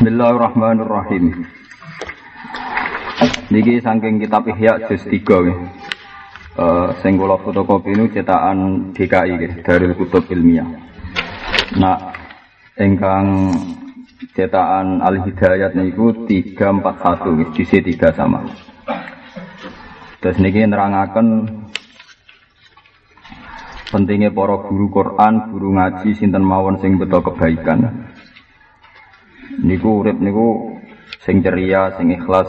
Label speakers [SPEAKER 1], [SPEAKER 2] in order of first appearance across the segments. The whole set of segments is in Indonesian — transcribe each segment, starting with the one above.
[SPEAKER 1] Bismillahirrahmanirrahim. Niki saking kitab Ihya juz 3 nggih. Eh sing kula fotokopi nu cetakan DKI nggih, Darul Kutub Ilmiah. Nah, ingkang cetakan Al Hidayat niku 341 nggih, juz 3 sama. Terus niki nerangaken pentingnya para guru Quran, guru ngaji sinten mawon sing beto kebaikan. Niku urip niku sing ceria, sing ikhlas.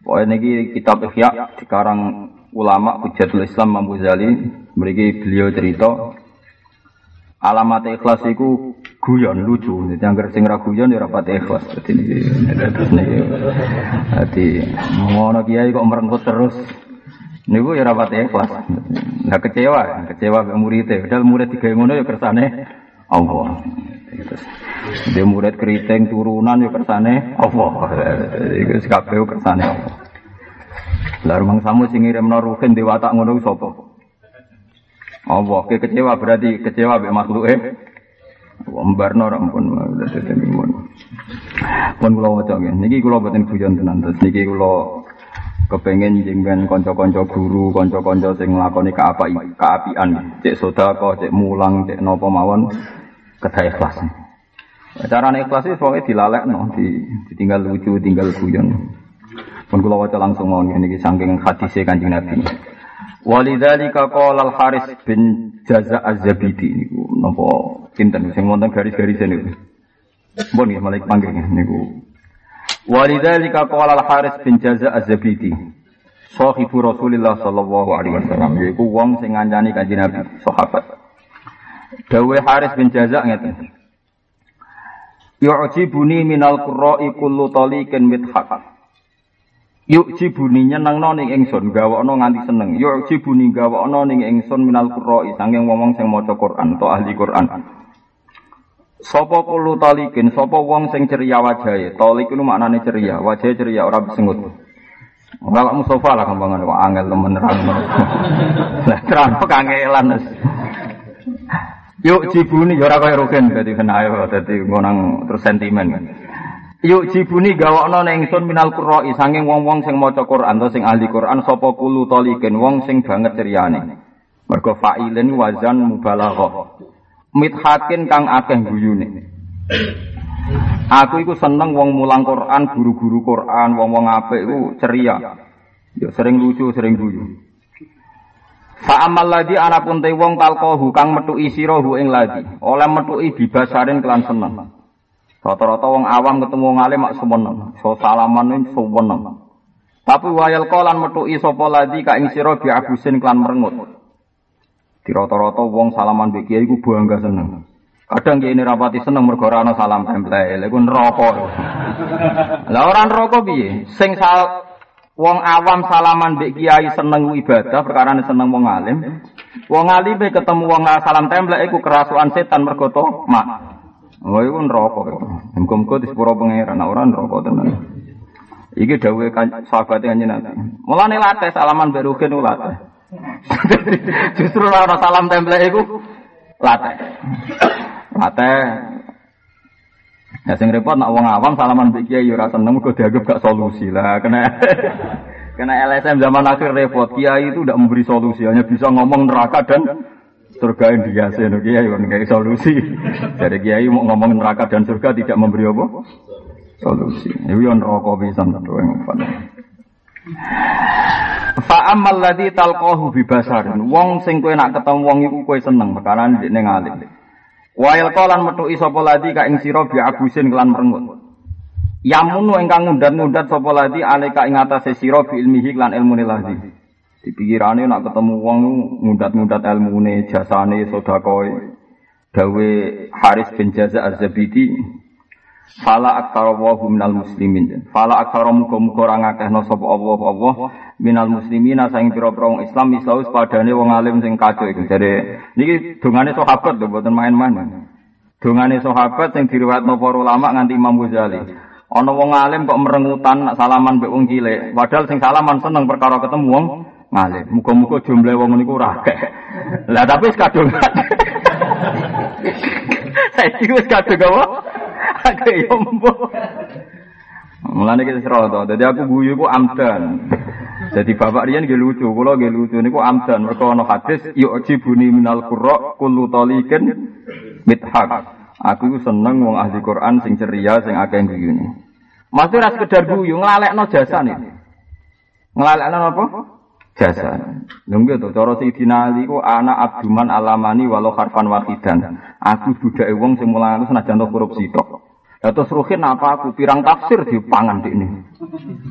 [SPEAKER 1] Pokoknya niki kitab Ihya dikarang ulama Hujatul Islam Imam Ghazali mriki beliau cerita alamat ikhlas iku guyon lucu. Jadi anggar sing ra guyon ya ora pati ikhlas. Dadi niki terus niki. Dadi ngono kiai kok merengkut terus. Niku ya ora pati ikhlas. Nah kecewa, kecewa ke muridnya. Padahal murid digawe ngono ya kersane Allah. Terus dia murid keriting turunan ya kersane Allah. Iku kabeh kersane Allah. Lah rumang samu sing ngirimno ruhin di watak ngono sapa? Allah, ke kecewa berarti kecewa mbek makhluke. Wambarno ora ampun dadi mun. Pun kula nggih. Niki kula boten guyon tenan. Terus niki kula kepengen jengben konco-konco guru, konco-konco sing nglakoni keapi, keapian, cek sedekah, cek mulang, cek napa mawon kedah ikhlas. Cara ikhlas itu pokoknya dilalekno, di, ditinggal lucu, tinggal guyon. Pun kula waca langsung ngono niki saking hadise Kanjeng Nabi. Walidzalika qala al-Haris bin Jaza Az-Zabidi niku napa pinten sing wonten garis-garis niku. Mbon nggih malah panggil niku Walidzalika qala al-Haris bin Jaza Az-Zabidi. Sahibu Rasulillah sallallahu alaihi wasallam yaiku wong sing ngancani Kanjeng Nabi sahabat. Dawe Haris bin Jaza ngeten. Yu'jibuni minal qurra'i kullu taliqin mithaq. Yu'jibuni nyenengno ning ingsun gawakno nganti seneng. Yu'jibuni gawakno ning ingsun minal qurra'i saking wong sing maca Quran atau ahli Quran. Sopo kulo talikin, sopo wong sing ceria wajahe. Talik itu maknane ceria, wajahe ceria ora besengut. Ora Mustafa lah kambangan kok angel temen terang. Terang kangelan. Yuk jibuni ora kaya rugen dadi kena ayo dadi ngonang terus sentimen. Yuk jibuni gawakno ning ingsun minal qurra'i saking wong-wong sing maca Quran atau sing ahli Quran sapa kulo talikin wong sing banget ceriane. Mergo fa'ilin wazan mubalaghah. mithakin kang akeh guyune. Aku iku seneng wong mulang Quran, guru-guru Quran, wong-wong apik iku ceria. Ya sering lucu, sering guyu. Fa amal ladhi anapun te wong talqahu kang metuki sirahu ing ladhi, oleh metuki bibasarin kelan seneng. Rata-rata wong awam ketemu wong alim mak semeneng, so salaman semeneng. Tapi wayal kolan metuki sapa ladhi ka ing sira bi abusin kelan merengut. Di rata-rata wong salaman mbek kiai iku bangga seneng. Kadang kiai rapati seneng mergo ora ana salam tempel, lha iku neraka. Lah ora neraka piye? Sing wong awam salaman mbek kiai seneng ibadah perkara seneng wong alim. Wong alim ketemu wong salam tempel iku kerasukan setan mergo mak. Oh iku neraka. Muga-muga di sepuro pangeran ora neraka tenan. Iki dawuhe sahabat kanjeng Nabi. Mulane latih salaman mbek rugen latih. Justru ora salam template iku latih. Latih. Ya sing repot nak wong awam salaman mbek kiai ora seneng kok dianggap gak solusi lah. Kena kena LSM zaman akhir repot. Kiai itu tidak memberi solusi, hanya bisa ngomong neraka dan surga yang dihiasi. No, kiai kan kayak solusi. Jadi kiai mau ngomong neraka dan surga tidak memberi apa? Solusi. Ini yang rokok bisa tentu yang Fa amal ladzi talqahu bi. Wong sing kowe nak ketemu wong iku kowe seneng perkara ning alim. Wa yalqalan metu sapa ladzi ka ing sira bi abusin kelan merengut. Yamunu ingkang ngundat-ngundat sapa ladzi alika ing atase sira bi ilmihi lan ilmune ladzi. Dipikirane nak ketemu wong ngundat-ngundat ilmune, jasane, sedekahe. Dawe Haris bin Jaza Az-Zabidi Fala aktsara wa minal muslimin. Fala aktsara muga-muga ora ngakehno sapa Allah Allah minal muslimina saing pira-pira wong Islam misaus padane wong alim sing kacau iku. Jadi niki dongane sahabat lho mboten main-main. Dongane sahabat sing diriwayatno para ulama nganti Imam Ghazali. Ana wong alim kok merengutan salaman mbek wong cilik, padahal sing salaman seneng perkara ketemu wong ngalim. Muga-muga jumlah wong niku ora akeh. Lah tapi wis kadung. Saya wis kadung apa? Akeh yo mbok. Mulane kita seroto. Jadi aku guyu ku amdan. Jadi bapak riyen nggih lucu, kula nggih lucu niku amdan mergo ana hadis yu'jibuni minal qurra kullu taliqin mithaq. Aku seneng wong ahli Quran sing ceria sing akeh guyune. Maksudnya ras sekedar guyu nglalekno jasane. Nglalekno apa? Jasa. Lha to cara Sidina Ali ku anak abduman alamani walau harfan wahidan. Aku budake wong sing mulang senajan korupsi tok. Ya terus ruhin apa aku pirang tafsir di pangan di ini.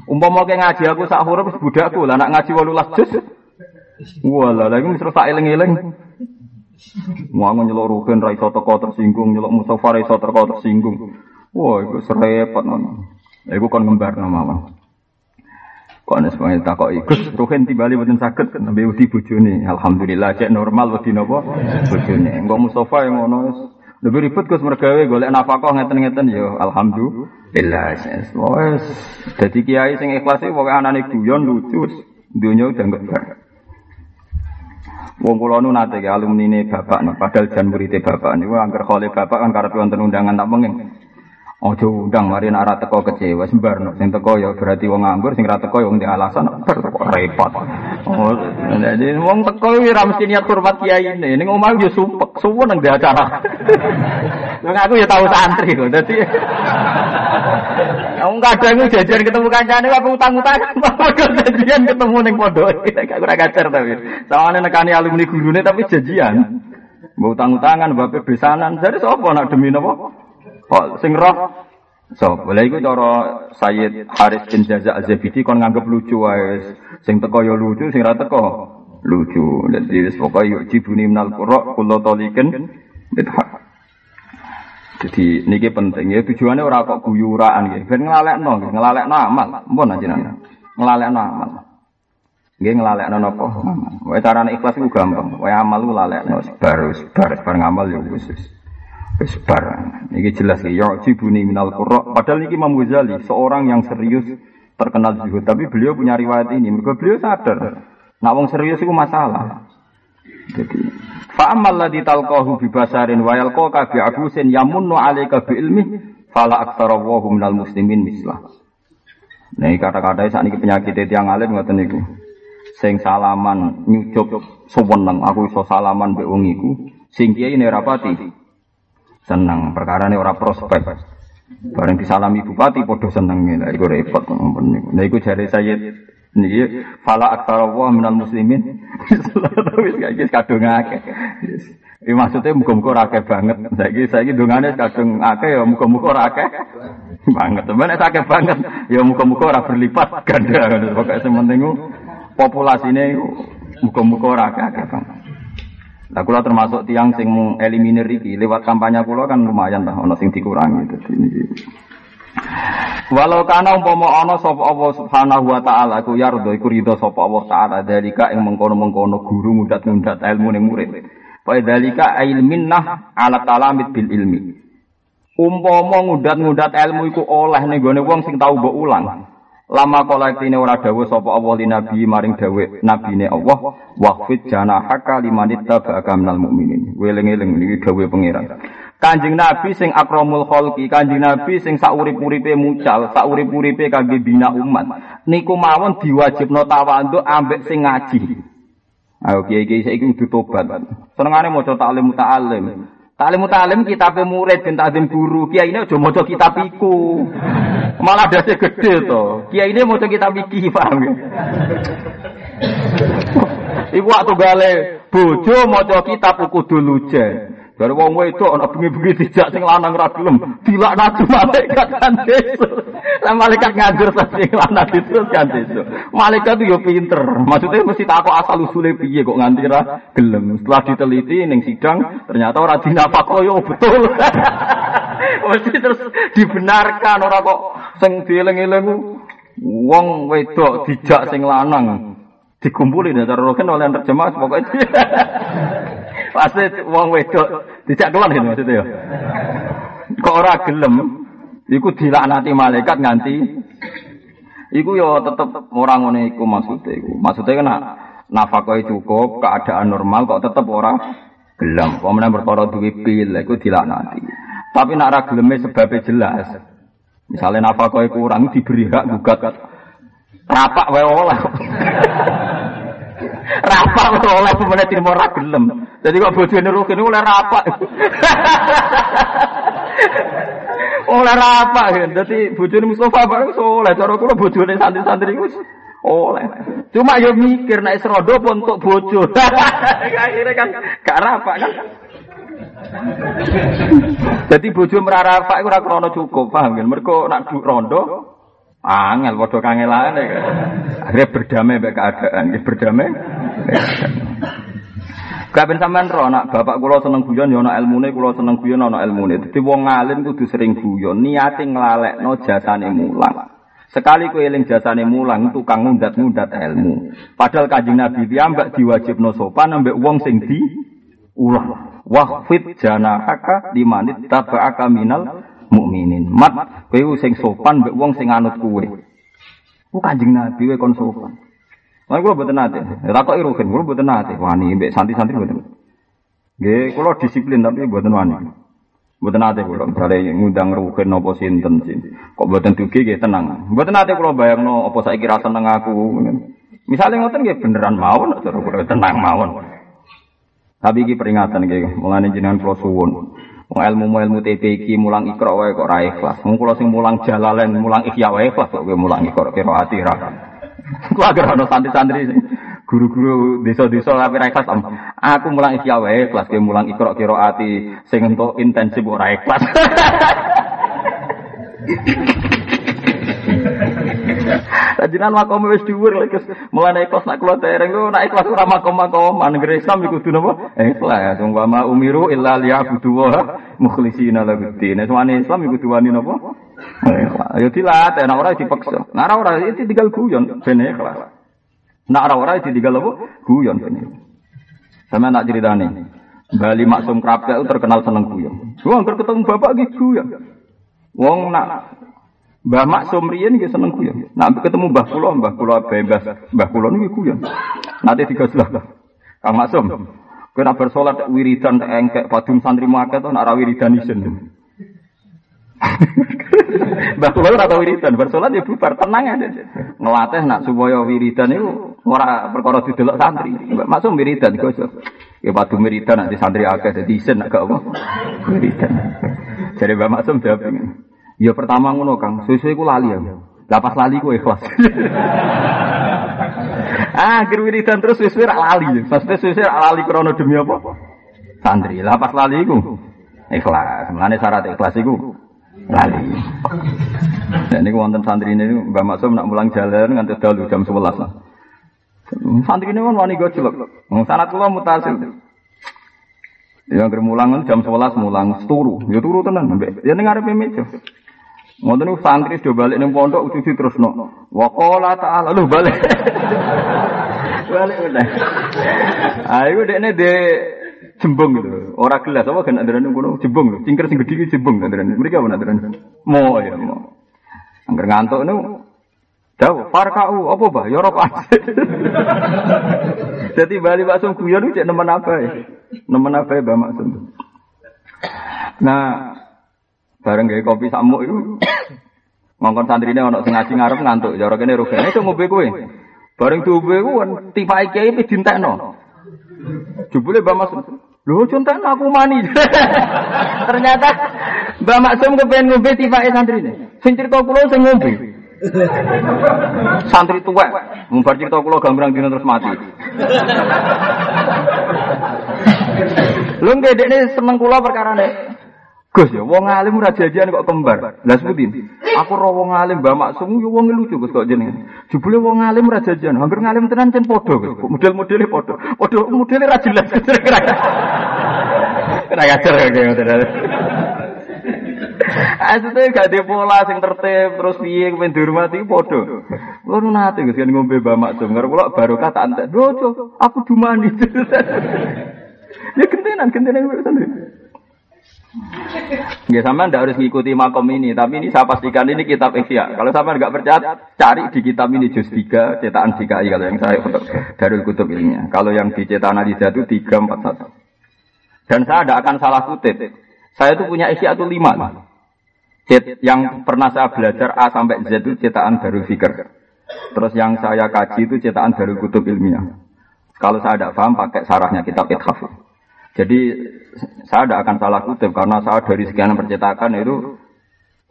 [SPEAKER 1] Umpama kayak ngaji aku sak huruf budakku lah nak ngaji walulas juz. Wala lagi misal sak eling-eling. Mau nyelok ruhin ra iso teko tersinggung, nyelok Mustafa ra iso teko tersinggung. Wah, itu serepot ngono. Iku kon ngembar nama Kok ana semuanya takok ikut ruhin tibali mboten saged nembe wedi bojone. Alhamdulillah cek normal wedi napa bojone. Engko Mustafa yang ngono lebih ribet Gus mergawe golek nafkah ngeten-ngeten ya alhamdulillah. Wes dadi kiai sing ikhlas e pokoke anane guyon lucu dunya udah enggak bar. Wong kula nu nate ke alumni ne bapak padahal jan murid bapak niku angker khole bapak kan karep wonten undangan tak pengen. Ojo undang mari nak ora teko kecewa sembarno sing teko ya berarti wong nganggur sing ora teko ya di alasan repot. Oh, jadi wong teko iki ora mesti niat hormat kiai ini. Ning omah yo supek, suwun nang acara. Wong aku ya tahu santri kok. Dadi Wong kadang jajan ketemu kancane apa utang-utang. Janjian ketemu ning pondok. Gak ora kacer tapi. Sawane nekani alumni gurune tapi janjian. Mbok utang-utangan, mbok besanan. Jadi sapa nak demi napa? Kok sing roh So, boleh iku cara Sayyid Haris bin Jaza Az-Zabidi kon nganggep lucu wae. Sing teko ya lucu, sing ra teko lucu. Dadi wis pokoke yuk jibuni minal qura kullu talikin bidhaq. Jadi niki penting ya tujuannya ora kok guyuraan nggih. Ben nglalekno, nglalekno amal. Mpun ajenengan. Nglalekno amal. Nggih nglalekno napa? Wae carane ikhlas iku gampang. Wae amal ku lalekno bar bar bar ngamal ya wis. Wis Ini jelas ya jibuni minal qurra. Padahal ini Imam Ghazali seorang yang serius terkenal zuhud, tapi beliau punya riwayat ini. Mereka beliau sadar, nak wong serius itu masalah. Jadi, fa'amal ladzi talqahu bi basarin wa yalqaka bi abusin yamunnu 'alaika bi ilmi fala aktsara wa minal muslimin mislah. Nah, kata-kata saat ini penyakit yang alim ngoten niku. Sing salaman nyucup suweneng aku iso salaman mbek wong iku. Sing kiai seneng. Perkara ini orang prospek. Bareng disalami bupati podo seneng. Lah iku repot nah iku jari saya niki fala aktsara wa minal muslimin. Wis iki kadung akeh. Ini maksudnya muka-muka ora akeh banget. Saiki saiki dongane kadung akeh ya muka-muka ora banget. Temen akeh banget. Ya muka-muka ora berlipat ganda. Pokoke sementing populasine muka-muka ora akeh banget. Lah kula termasuk tiang sing eliminir iki lewat kampanye kula kan lumayan lah ana sing dikurangi dadi niki. Walau kana umpama ana sapa Allah Subhanahu wa taala ku yardo iku ridho sapa Allah taala dalika ing mengkono-mengkono guru mudat-mudat ilmu ning murid. Wa dalika ilminnah ala talamid bil ilmi. Umpama ngudat-ngudat ilmu iku oleh ning gone wong sing tau mbok ulang. Lama kolektine ora dawuh sapa Allah li nabi maring dawuh nabine Allah waqfid janahaka limanit tabaka minal mukminin. Weling-eling niki dawuh pangeran. Kanjeng Nabi sing akramul khalqi, Kanjeng Nabi sing saurip-uripe mucal, saurip-uripe kangge bina umat. Niku mawon diwajibno ambek sing ngaji. Ayo kiai-kiai saiki kudu tobat. Senengane maca taklim muta'allim. Taklim muta'allim kitabe murid ben takdim guru. Kiai ini aja maca kitab iku. Malah dasi gede to. Kiai ini mau kita mikir paham ya? Iku waktu gale bojo mau kita buku dulu Dari wong wedok ana bengi-bengi dijak sing lanang ra gelem, dilaknati malaikat kan deso. Lah malaikat ngajar sing lanang terus kan deso. Malaikat yo pinter. Maksudnya mesti takok asal usule piye kok nganti ra gelem. Setelah diteliti ning sidang ternyata ora dinafako yo betul. Mesti terus dibenarkan ora kok sing dieling-eling wong wedok dijak sing lanang dikumpuli dasar roken oleh terjemah pokoknya pasti wong wedok dijak kelan gitu maksudnya ya kok ora gelem iku dilaknati malaikat nganti iku yo tetep orang ngono iku maksudnya iku maksudnya kan nafkah cukup keadaan normal kok tetep ora gelem pemenang berkara duwe pil iku dilaknati Tapi nak ra geleme sebabnya jelas. Misalnya nafkah kurang diberi hak gugat. Rapak wae oleh. Rapak wae oleh pemene trimo ra gelem. Jadi kok bojone rugen oleh rapak. oleh rapak kan. Dadi bojone Mustafa bareng soleh. Cara kula bojone santri-santri iku oleh. Cuma yo mikir nek serodo pun untuk bojo. Akhirnya kan gak kan. Jadi bojo merarapak iku ora krana cukup, paham kan? Mergo nak rondo angel padha kangelane. Akhirnya berdamai mbek keadaan, ya berdamai. Kabeh sampean ro nak bapak kula seneng guyon ya ana ilmune, kula seneng guyon ana ilmune. Dadi wong alim kudu sering guyon, niate nglalekno jasane mulang. Sekali kowe eling jasane mulang tukang ngundat-ngundat ilmu. Padahal Kanjeng Nabi piyambak diwajibno sopan ambek wong sing di ulah. Wahfid janahaka limanit taba'aka minal mukminin. Mat kowe sing sopan mbek wong sing anut kowe. Ku Kanjeng Nabi kowe kon sopan. Lah kula mboten nate. Takoki rugen kula mboten nate wani mbek santri-santri mboten. Nggih, kula disiplin tapi mboten wani. Mboten nate kula bare ngundang rugen napa sinten sin. Kok mboten dugi nggih tenang. Mboten nate kula bayangno apa saiki ra seneng aku. Misalnya ngoten nggih beneran mawon cara kula tenang mawon. Tapi iki peringatan nggih, mulane jenengan kula suwun. Wong ilmu ilmu TP iki mulang ikra wae kok ra ikhlas. Wong kula sing mulang jalalen, mulang ihya wae ikhlas kok mulang ikra kira ati ra. Kula agar ana santri-santri guru-guru desa-desa tapi ra ikhlas. Aku mulang isya wae kelas ke mulang ikra kira ati sing entuk intensif ora ikhlas. Lajinan makom wis dhuwur lek mulane ikhlas nak kula dereng ku nak ikhlas ora makom-makom negeri Islam iku kudu napa? Ikhlas. Wong wa ma umiru illa liya'budu wa mukhlishina lahuddin. Semane Islam iku kudu wani napa? Ikhlas. Ya dilatih nek ora dipaksa. Nek ora itu tinggal guyon ben ikhlas. Nak ora-ora ditinggal apa? Guyon kene. Sama nak ceritane. Bali Maksum itu terkenal seneng guyon. Wong ketemu bapak gitu guyon. Wong nak Mbah Maksum riyen nggih seneng guyon. Nak ketemu Mbah kula, Mbah kula bebas, Mbah kula niku guyon. Nanti digaslah. Kang Maksum, kowe nak bersolat wiridan engkek padum santri akeh to nak ra wiridan isin. Mbah kula ora tau wiridan, bersolat ya bubar, tenang aja. Ngelatih nak supaya wiridan itu Ora perkara didelok santri. Maksud wiridan gosok. Ya padu wiridan nanti santri akeh dadi isen agak apa. Wiridan. Jadi Mbak Maksum jawab. Ya pertama ngono Kang, susu iku lali ya. Lah pas lali ku ikhlas. ah, akhir wiridan terus susu rak lali. Maksudnya susu rak lali krono demi apa? Santri. Lah pas lali iku ikhlas. Mulane syarat ikhlas iku lali. Dan ini wonten santri ini Mbak Maksum nak mulang jalan nganti dalu jam 11 lah. Santri ini kan wani gojlok. Sanat kula mutasil. Ya mulang jam 11 mulang turu. Ya turu tenan. Ya ning arepe meja. Ngoten santri do balik ning pondok uji terusno. Wa qala ta'ala lu balik. balik udah. Ayo dekne de jembung gitu. Ora gelas apa kan andaran ngono jembung lho. Cingker sing gedhi jembung andaran. Mriki apa andaran? Mo ya mo. Angger ngantuk niku Jauh, farkau, apa bah? Ya rokok Jadi bali maksum guyon cek nemen apa ya? Nemen apa ya Mbak Maksum? Nah, bareng gaya kopi samuk itu, ngongkon santri ini ono ngaji ngarep ngantuk. Jorok ini rugane itu ngopi kue. Bareng tuh gue kan tipe kiai ini dintekno. Jebule Mbak Maksum, Lho contoh aku mani. Ternyata Mbak Maksum kepengen ngombe tipe santri ini. Sing cerita kula sing ngombe. Santri tua, mumbar cerita kulo gambrang dino terus mati. Nggak ini seneng kulo perkara nih. Gus ya, wong alim ora jajan kok kembar. Lah sebutin. Aku ro wong alim Mbak Maksum yo wong lucu Gus kok jenenge. Jebule wong alim ora jajan, hampir ngalim tenan cen padha Gus. Model-modele padha. Padha modele ra jelas. Ra ngajar kaya ngoten. Asline gak ada pola sing tertib terus piye kepen dihormati padha. Kulo nate Gus kan ngombe Mbak Maksum karo kula barokah tak entek. Aku dumani. ya gentenan, gentenan santri. Ya sama ndak harus mengikuti makom ini, tapi ini saya pastikan ini kitab Ihya. Kalau sama nggak percaya, cari di kitab ini juz 3 cetakan DKI kalau yang saya untuk Darul Kutub ilmiah. Kalau yang di cetakan Aliza itu 341. Dan saya tidak akan salah kutip. Saya itu punya isi atau lima. Cet, yang pernah saya belajar A sampai Z itu cetakan Darul Fikr. Terus yang saya kaji itu cetakan Darul Kutub Ilmiah. Kalau saya tidak paham pakai sarahnya kitab Ithaf. Jadi saya tidak akan salah kutip karena saya dari sekian percetakan itu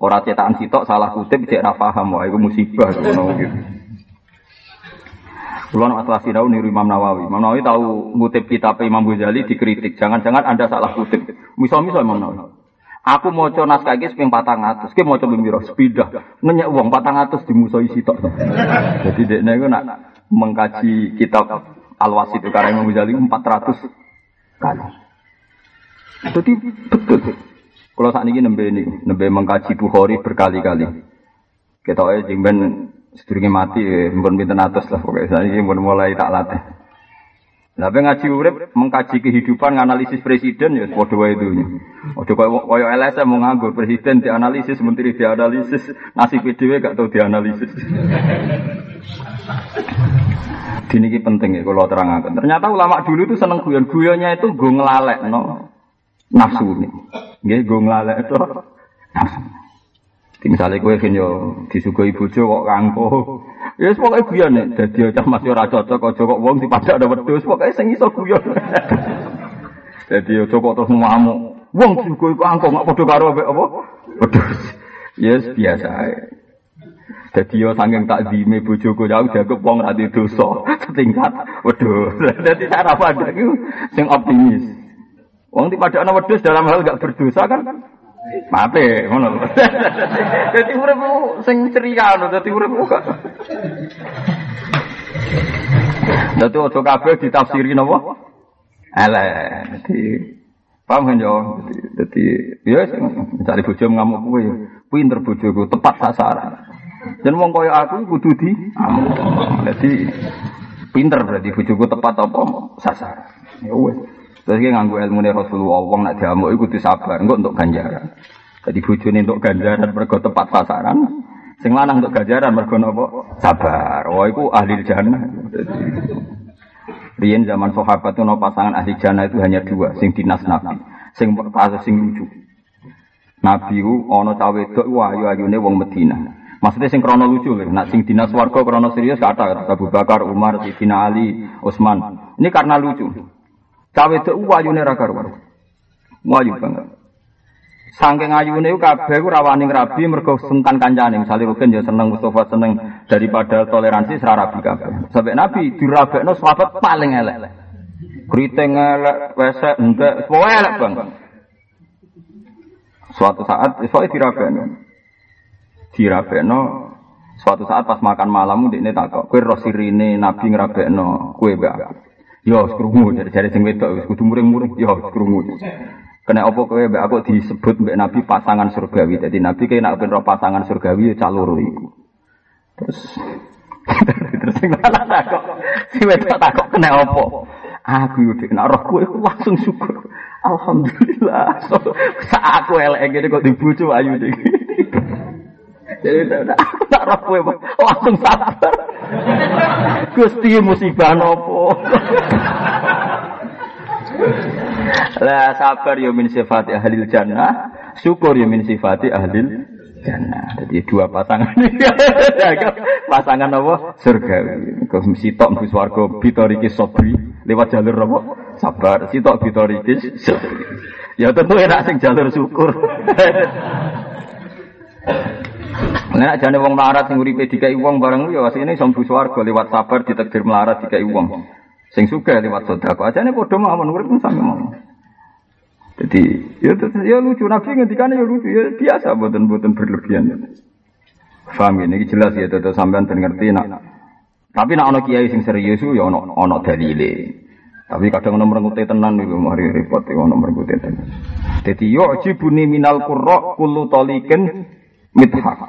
[SPEAKER 1] orang cetakan sitok salah kutip cek paham wah itu musibah gitu. Kulon masalah sinau niru Imam Nawawi. Imam Nawawi tahu ngutip kitab Imam Ghazali dikritik. Jangan-jangan anda salah kutip. Misal-misal Imam Nawawi. Aku mau coba naskah ini seping patang atas, kita mau coba biro sepidah, nanya uang patang atas dimusuhi sitok. Jadi dia nak mengkaji kitab Al Wasit itu karena Imam Ghazali empat ratus kali. Jadi betul. Kalau saat ini nembe ini, nembe mengkaji Bukhari berkali-kali. Kita aja jengben sedurunge mati ya, pinten atus lah pokoknya ini mbon mulai tak latih. Nah, ngaji urip mengkaji kehidupan analisis presiden ya padha wae itu. Ojo koyo koyo LSM mau nganggur presiden dianalisis, menteri dianalisis, nasib dhewe gak tau dianalisis. Dini ini penting ya kalau terangkan. Ternyata ulama dulu itu seneng guyon. Guyonnya itu gue ngelalek no nafsu. Gue gue ngelalek itu nafsu. Misalnya gue kan yo disugoi bojo kok kangko. Ya wis pokoke guyon nek dadi cah masih ora cocok aja kok wong dipadak ada wedhus pokoke sing iso guyon. Dadi aja kok terus ngamuk. Wong disugoi kangko gak padha karo apa? Wedhus. Yes biasa. Dadi yo saking tak bojoku jauh dianggap wong ra dosa setingkat wedhus. Dadi cara pandang sing optimis. Wong dipadakno wedhus dalam hal gak berdosa kan Mate, ngono. Dadi urip sing ceria ngono, dadi urip kok. Dadi ojo kabeh ditafsiri napa? Elek. Dadi paham kan yo? Dadi ya cari bojo ngamuk ya. Pinter bojoku tepat sasaran. Dan wong kaya aku kudu di Dadi pinter berarti bojoku tepat apa sasaran. Ya wes. Terus dia nganggu ilmu nih Rasulullah, wong nak diamuk itu disabar, enggak untuk ganjaran. Jadi bujuni untuk ganjaran mergo tepat sasaran, sing lanang untuk ganjaran mergo nopo sabar. Wah itu ahli jannah. Rian zaman sahabat itu no pasangan ahli jannah itu hanya dua, sing dinas nabi, sing kasus sing lucu. Nabi u ono cawe dok wah ayu ayune wong Medina. Maksudnya sing krono lucu lho, nak sing dinas warga krono serius kata Abu Bakar, Umar, Sidina Ali, Utsman. Ini karena lucu. Cawe itu wayune ra karuan. Wayu banget. Saking ayune ku kabeh ku rawani rabi mergo sungkan kancane. Misale Rukin ya seneng Mustafa seneng daripada toleransi sira rabi kabeh. Sampai Nabi dirabekno sahabat paling elek. Kriting elek, wesek, entek, semua elek bang. Suatu saat, soalnya dirabekno. Dirabekno, suatu saat pas makan malam, ini takut, kue rosirine Nabi ngerabekno, kue mbak Yo krungu jadi jadi sing wedok wis kudu muring-muring yo krungu. Kena apa kowe mbek aku disebut mbek Nabi pasangan surgawi. Jadi Nabi kayak nak ben pasangan surgawi ya calur iku. Terus terus sing lanang takok si wedok takok kena apa? Aku yo nek roh kowe langsung syukur. Alhamdulillah. Sak aku elek ngene kok dibucu ayu iki. Jadi aku tak roh kowe langsung sabar. Gusti musibah nopo. Lah sabar ya min sifati ahli jannah, syukur ya min sifati ahli jannah. Jadi dua pasangan pasangan apa? Surga. Kau sitok mbus warga bitoriki sobri lewat jalur apa? Sabar. Sitok bitoriki sobri. Ya tentu enak sing jalur syukur. Nek jane wong melarat sing uripe dikai wong bareng ya asline iso mlebu swarga lewat sabar ditakdir melarat dikai wong. Sing suka lewat sedekah. Ajane padha mawon urip sami mawon. Jadi ya, ya lucu nabi ngendikane ya lucu ya biasa boten-boten berlebihan. Faham ini jelas ya tetap sampean ben ngerti nak. Tapi nak ana kiai sing serius ya ana ana dalile. Tapi kadang ana merengute tenan niku mari repot ya ana merengute tenan. Dadi yo jibuni minal qurra kullu taliqin mithaq.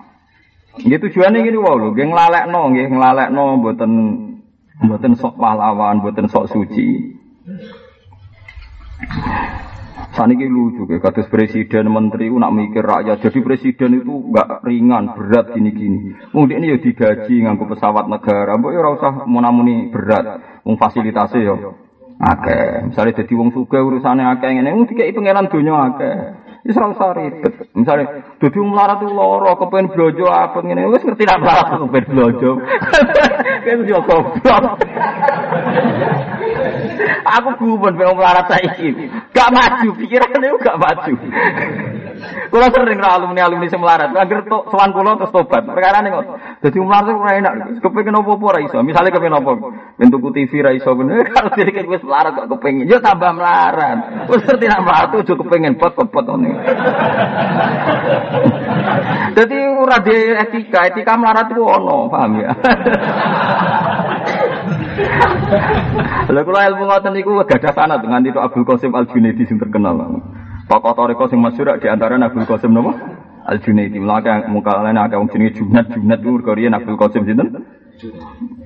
[SPEAKER 1] Nggih tujuane ngene wae lho, nggih nglalekno, nggih nglalekno mboten mboten sok pahlawan, mboten sok suci. Saniki lucu kayak kados presiden menteri nak mikir rakyat. Jadi presiden itu enggak ringan, berat gini-gini. Mungkin ini ya digaji nganggo pesawat negara. Mbok ya ora usah munamuni berat. Wong fasilitasnya ya akeh. Jadi wong sugih urusane akeh ngene, wong dikeki pangeran donya akeh. Wis ora usah ribet. Misale dudu melarat tuh loro kepen blojo apa ngene wis ngerti nak melarat kepen blojo. Kan yo goblok. Aku gumun pengen melarat saiki. Gak maju pikirane gak maju. Kula sering ra alumni-alumni sing melarat, anggere tok sowan kula terus tobat. Perkara ning. Dadi melarat ora enak. Kepengin opo-opo ora iso. Misale kepengin opo? Bentuk TV ra iso bener. Kalau dhewe wis melarat kok kepengin, yo tambah melarat. Wis ngerti nak melarat ojo kepengin pot-pot ngene. Jadi ora di etika, etika melarat itu ono, paham ya? Lha kula ilmu ngoten niku gadah sanad dengan itu Abdul Qasim Al Junaidi sing terkenal. Tokoh toriko sing masyhur di antara Abdul Qasim napa? Al Junaidi. Mulane muka lain akeh wong jenenge Junad Junad ku Korea Abdul Qasim sinten?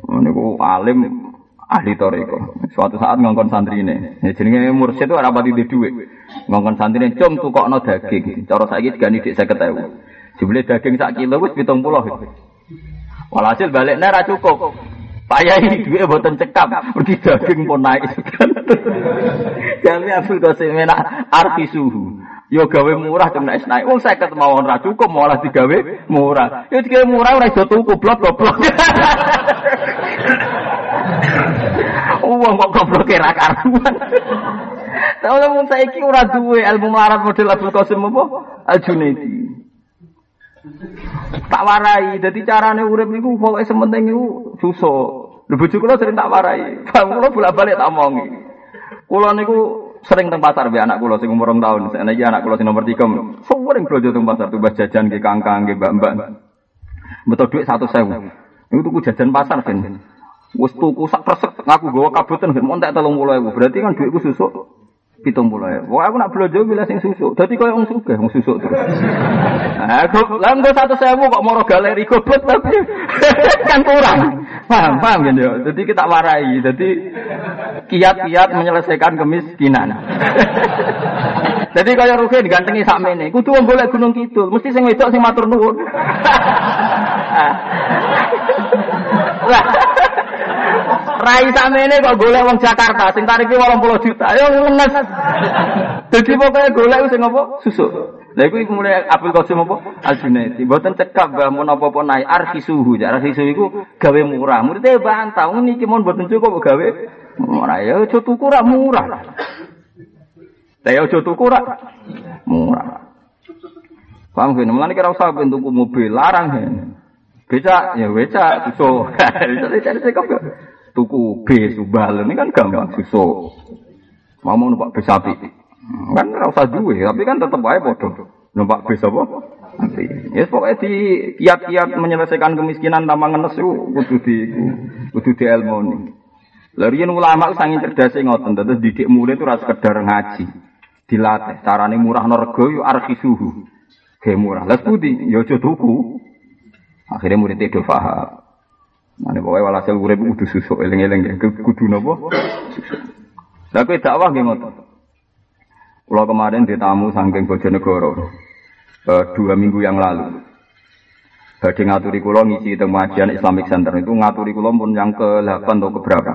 [SPEAKER 1] Niku alim ahli toriko. Suatu saat ngongkon santri ini. Ya, jenenge mursyid itu ora pati duwe. Ngongkon santri ini cum tukokno daging. Cara saiki digani dik 50.000. Jebule daging sak kilo wis 70. Walhasil baliknya ra cukup. Payah ini duit buatan cekap, pergi daging pun naik. Jami Abdul Qasim enak arti suhu. Yo gawe murah cuma naik naik. Wong saya ketemu orang ra cukup malah digawe murah. Yo digawe murah ora iso tuku blok goblok. Uang kok goblok ra karuan. Tahu wong saiki ora duwe ilmu model Abdul Qasim apa? Al-Junaidi. tak warai, jadi carane urip niku pokoke sementing niku susah. Lho bojo sering tak warai. Bang kula bolak-balik tak omongi. Kula niku sering teng pasar be anak kula sing umur 2 tahun. Saiki anak kula sing nomor 3. Sering belanja teng pasar tuh jajan ke kangkang ke mbak-mbak. Betul duit 100.000. Niku tuku jajan pasar ben. Wis tuku sak kresek ngaku gawa kabutan ben montek 30.000. Berarti kan duitku susuk pitung puluh ya. Wah aku nak belanja bila sing susu. Jadi kau yang suka, yang susu terus. Aku lah nggak satu sewu kok moro galeri goblok tapi kan kurang. Paham, paham kan ya. Jadi kita warai. Jadi kiat-kiat menyelesaikan kemiskinan. Jadi kaya rugi digantengi sakmene. Kudu wong golek gunung kidul, mesti sing wedok sing matur nuwun. Lah Rai ini kok golek wong Jakarta sing tarike 80 juta. Ayo ngenes. Dadi pokoke golek sing apa? Susu. Lha iku mulai Abdul Qasim apa? Al Junaidi. Mboten cekap mbah mun apa-apa naik arfi suhu. Arfi suhu iku gawe murah. Muridé bantah wong niki mun mboten cukup gawe murah. Ya aja tuku ra murah. Lah ya aja tuku ra murah. Paham gini, mulane kira usah ben tuku mobil larang ya. Beca, ya beca, susu. Jadi cari cekap ya tuku bis subal ini kan gampang susu. Mau mau numpak bis sapi. Kan ora usah duwe, tapi kan tetep wae padha. Numpak bis apa? Ya pokoknya di kiat-kiat menyelesaikan kemiskinan tanpa ngenes itu kudu di kudu di ilmu ini. Lalu ulama sangin cerdas ngoten, terus didik murid itu rasa sekedar ngaji, dilatih. Carane murah norgo yuk suhu, kayak murah. Lalu budi, yo tuku. Akhirnya murid itu faham. Nah, pokoknya walhasil urip kudu susuk eling-eling. Kudu napa? Lah kowe dakwah nggih ngoten. Kula kemarin ditamu saking Bojonegoro. Uh, dua minggu yang lalu. Badhe ngaturi kula ngisi teng majian Islamic Center itu ngaturi kula pun yang ke-8 atau ke berapa.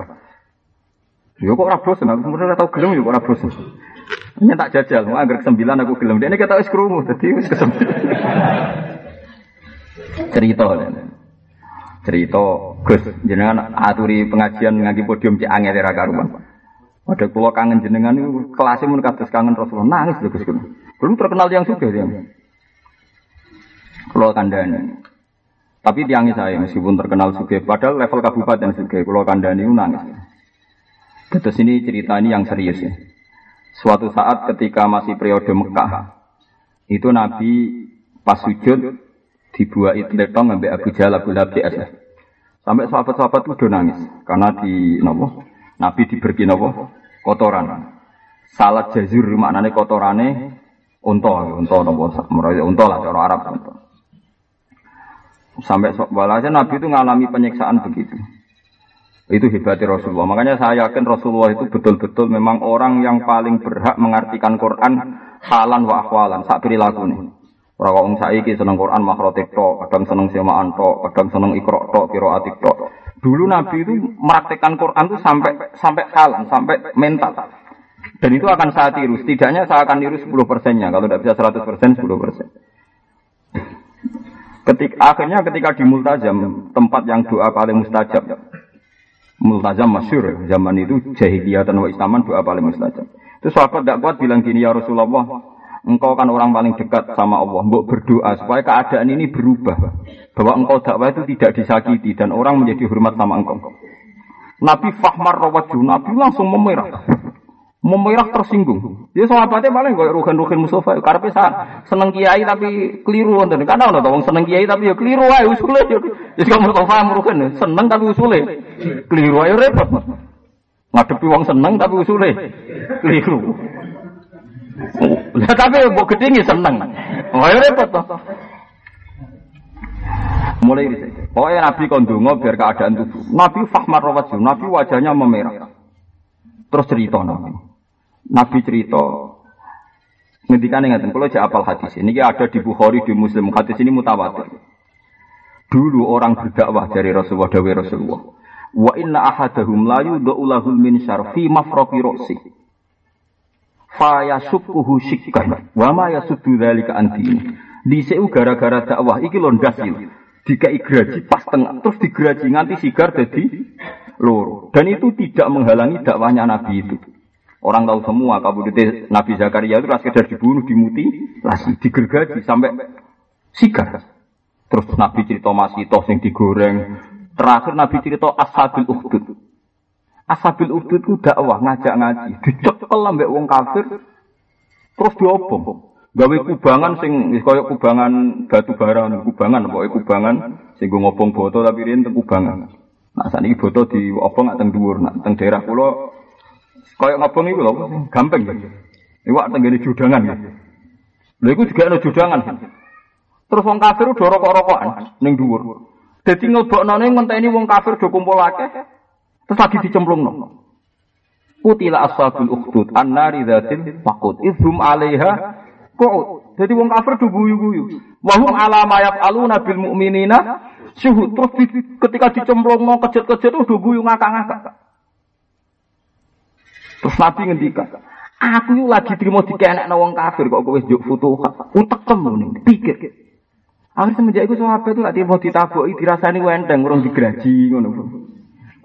[SPEAKER 1] Yo kok ora bosen, aku sebenarnya tau gelem yo kok ora bosen. Ini tak jajal, mau anggar sembilan aku gelem. Ini kita wis krungu, dadi wis kesembilan. Cerita. Cerita Gus jenengan aturi pengajian ngaji podium cek angel era karuan. Ada kula kangen jenengan niku kelasnya mun kados kangen Rasulullah nangis lho Gus. Belum terkenal yang suka dia. Kula kandhani. Tapi tiangi saya meskipun terkenal suge, padahal level kabupaten suge, kula kandhani nangis. Terus ini cerita ini yang serius ya. Suatu saat ketika masih periode Mekah, itu Nabi pas sujud dibuat letong ngambil Abu Jahal Abu Lahab Sampai sahabat-sahabat itu udah nangis karena di nopo Nabi diberi nopo kotoran. Salat jazur maknane kotorane unta, unta nopo meraya unta lah cara Arab unta. Sampai walhasil Nabi itu mengalami penyiksaan begitu. Itu hebatnya Rasulullah. Makanya saya yakin Rasulullah itu betul-betul memang orang yang paling berhak mengartikan Quran halan wa akhwalan, sak perilaku nih. Ora kok saiki seneng Quran makrotik tok, kadang seneng semaan tok, kadang seneng ikro tok, qiraatik tok. Dulu Nabi itu meraktekkan Quran itu sampai sampai kalah, sampai mental. Dan itu akan saya tiru. Setidaknya saya akan tiru 10 persennya. Kalau tidak bisa 100 persen, 10 persen. Ketika, akhirnya ketika di Multazam, tempat yang doa paling mustajab. Multazam masyur, zaman itu jahiliyah dan wa doa paling mustajab. Itu sahabat tidak kuat bilang gini, ya Rasulullah, engkau kan orang paling dekat sama Allah. Mbok berdoa supaya keadaan ini berubah. Bahwa engkau dakwah itu tidak disakiti dan orang menjadi hormat sama engkau. Nabi Fahmar Rawaju, Nabi langsung memerah memerah tersinggung. Dia sahabatnya paling gue rugen-rugen Mustafa. Karena sa seneng kiai tapi keliru. Karena ono to seneng kiai tapi ya keliru wae usule. Jadi kamu Mustafa rugen seneng tapi usule keliru ayo repot. Ngadepi wong seneng tapi usule keliru. Lah tapi mbok gedhe seneng. Ayo repot to. Mulai ini Pokoknya Nabi kondungo biar keadaan tubuh. Nabi Fahmar Rawajul, Nabi wajahnya memerah. Terus cerita Nabi. Nabi cerita ngendikan ngaten kalau jek apal hadis ini ada di Bukhari di Muslim hadis ini mutawatir. Dulu orang berdakwah dari Rasulullah dawe Rasulullah. Wa inna ahadahum la yudau min syarfi mafraqi ra'si. Fa yasukkuhu shikkan wa ma yasuddu dzalika. Diseu gara-gara dakwah iki lho ndas iki. Dikai graji pas tengah terus digraji nganti sigar jadi loro. Dan itu tidak menghalangi dakwahnya Nabi itu. Orang tahu semua kabudute Nabi Zakaria itu sekedar dibunuh, dimutilasi, digergaji sampai sigar. Terus Nabi cerita masih toh digoreng. Terakhir Nabi cerita ashabil ukhdud. Ashabil ukhdud itu dakwah ngajak ngaji, dicekel ambek wong kafir. Terus diobong. Gawe kubangan sing kaya kubangan batu bara, kubangan pokoke kubangan sing ngobong boto tapi riyen kubangan. Nah, saat ini boto di obong teng dhuwur, nak teng daerah kula Kayak ngobong itu loh, gampang ya. Iwak tenggene judangan ya. Lha iku juga ada judangan. Terus wong kafir udah rokok-rokokan ning dhuwur. Dadi ngelbokno ngenteni wong kafir do kumpul akeh. Terus lagi dicemplungno. Kutila ashabul ukhdud annari dzatil waqud idhum 'alaiha qu'ud. Jadi wong kafir do guyu-guyu. Wa hum 'ala ma yaf'aluna bil mu'minina syuhud. Terus ketika dicemplungno kejet-kejet udah guyu ngakak-ngakak. Terus Nabi ngendikan, aku yuk lagi terima dikenek wong kafir kok kowe njuk foto utekem ning pikir. Akhir semenjak itu sahabat itu lagi mau ditaboki dirasani wenteng urung digraji.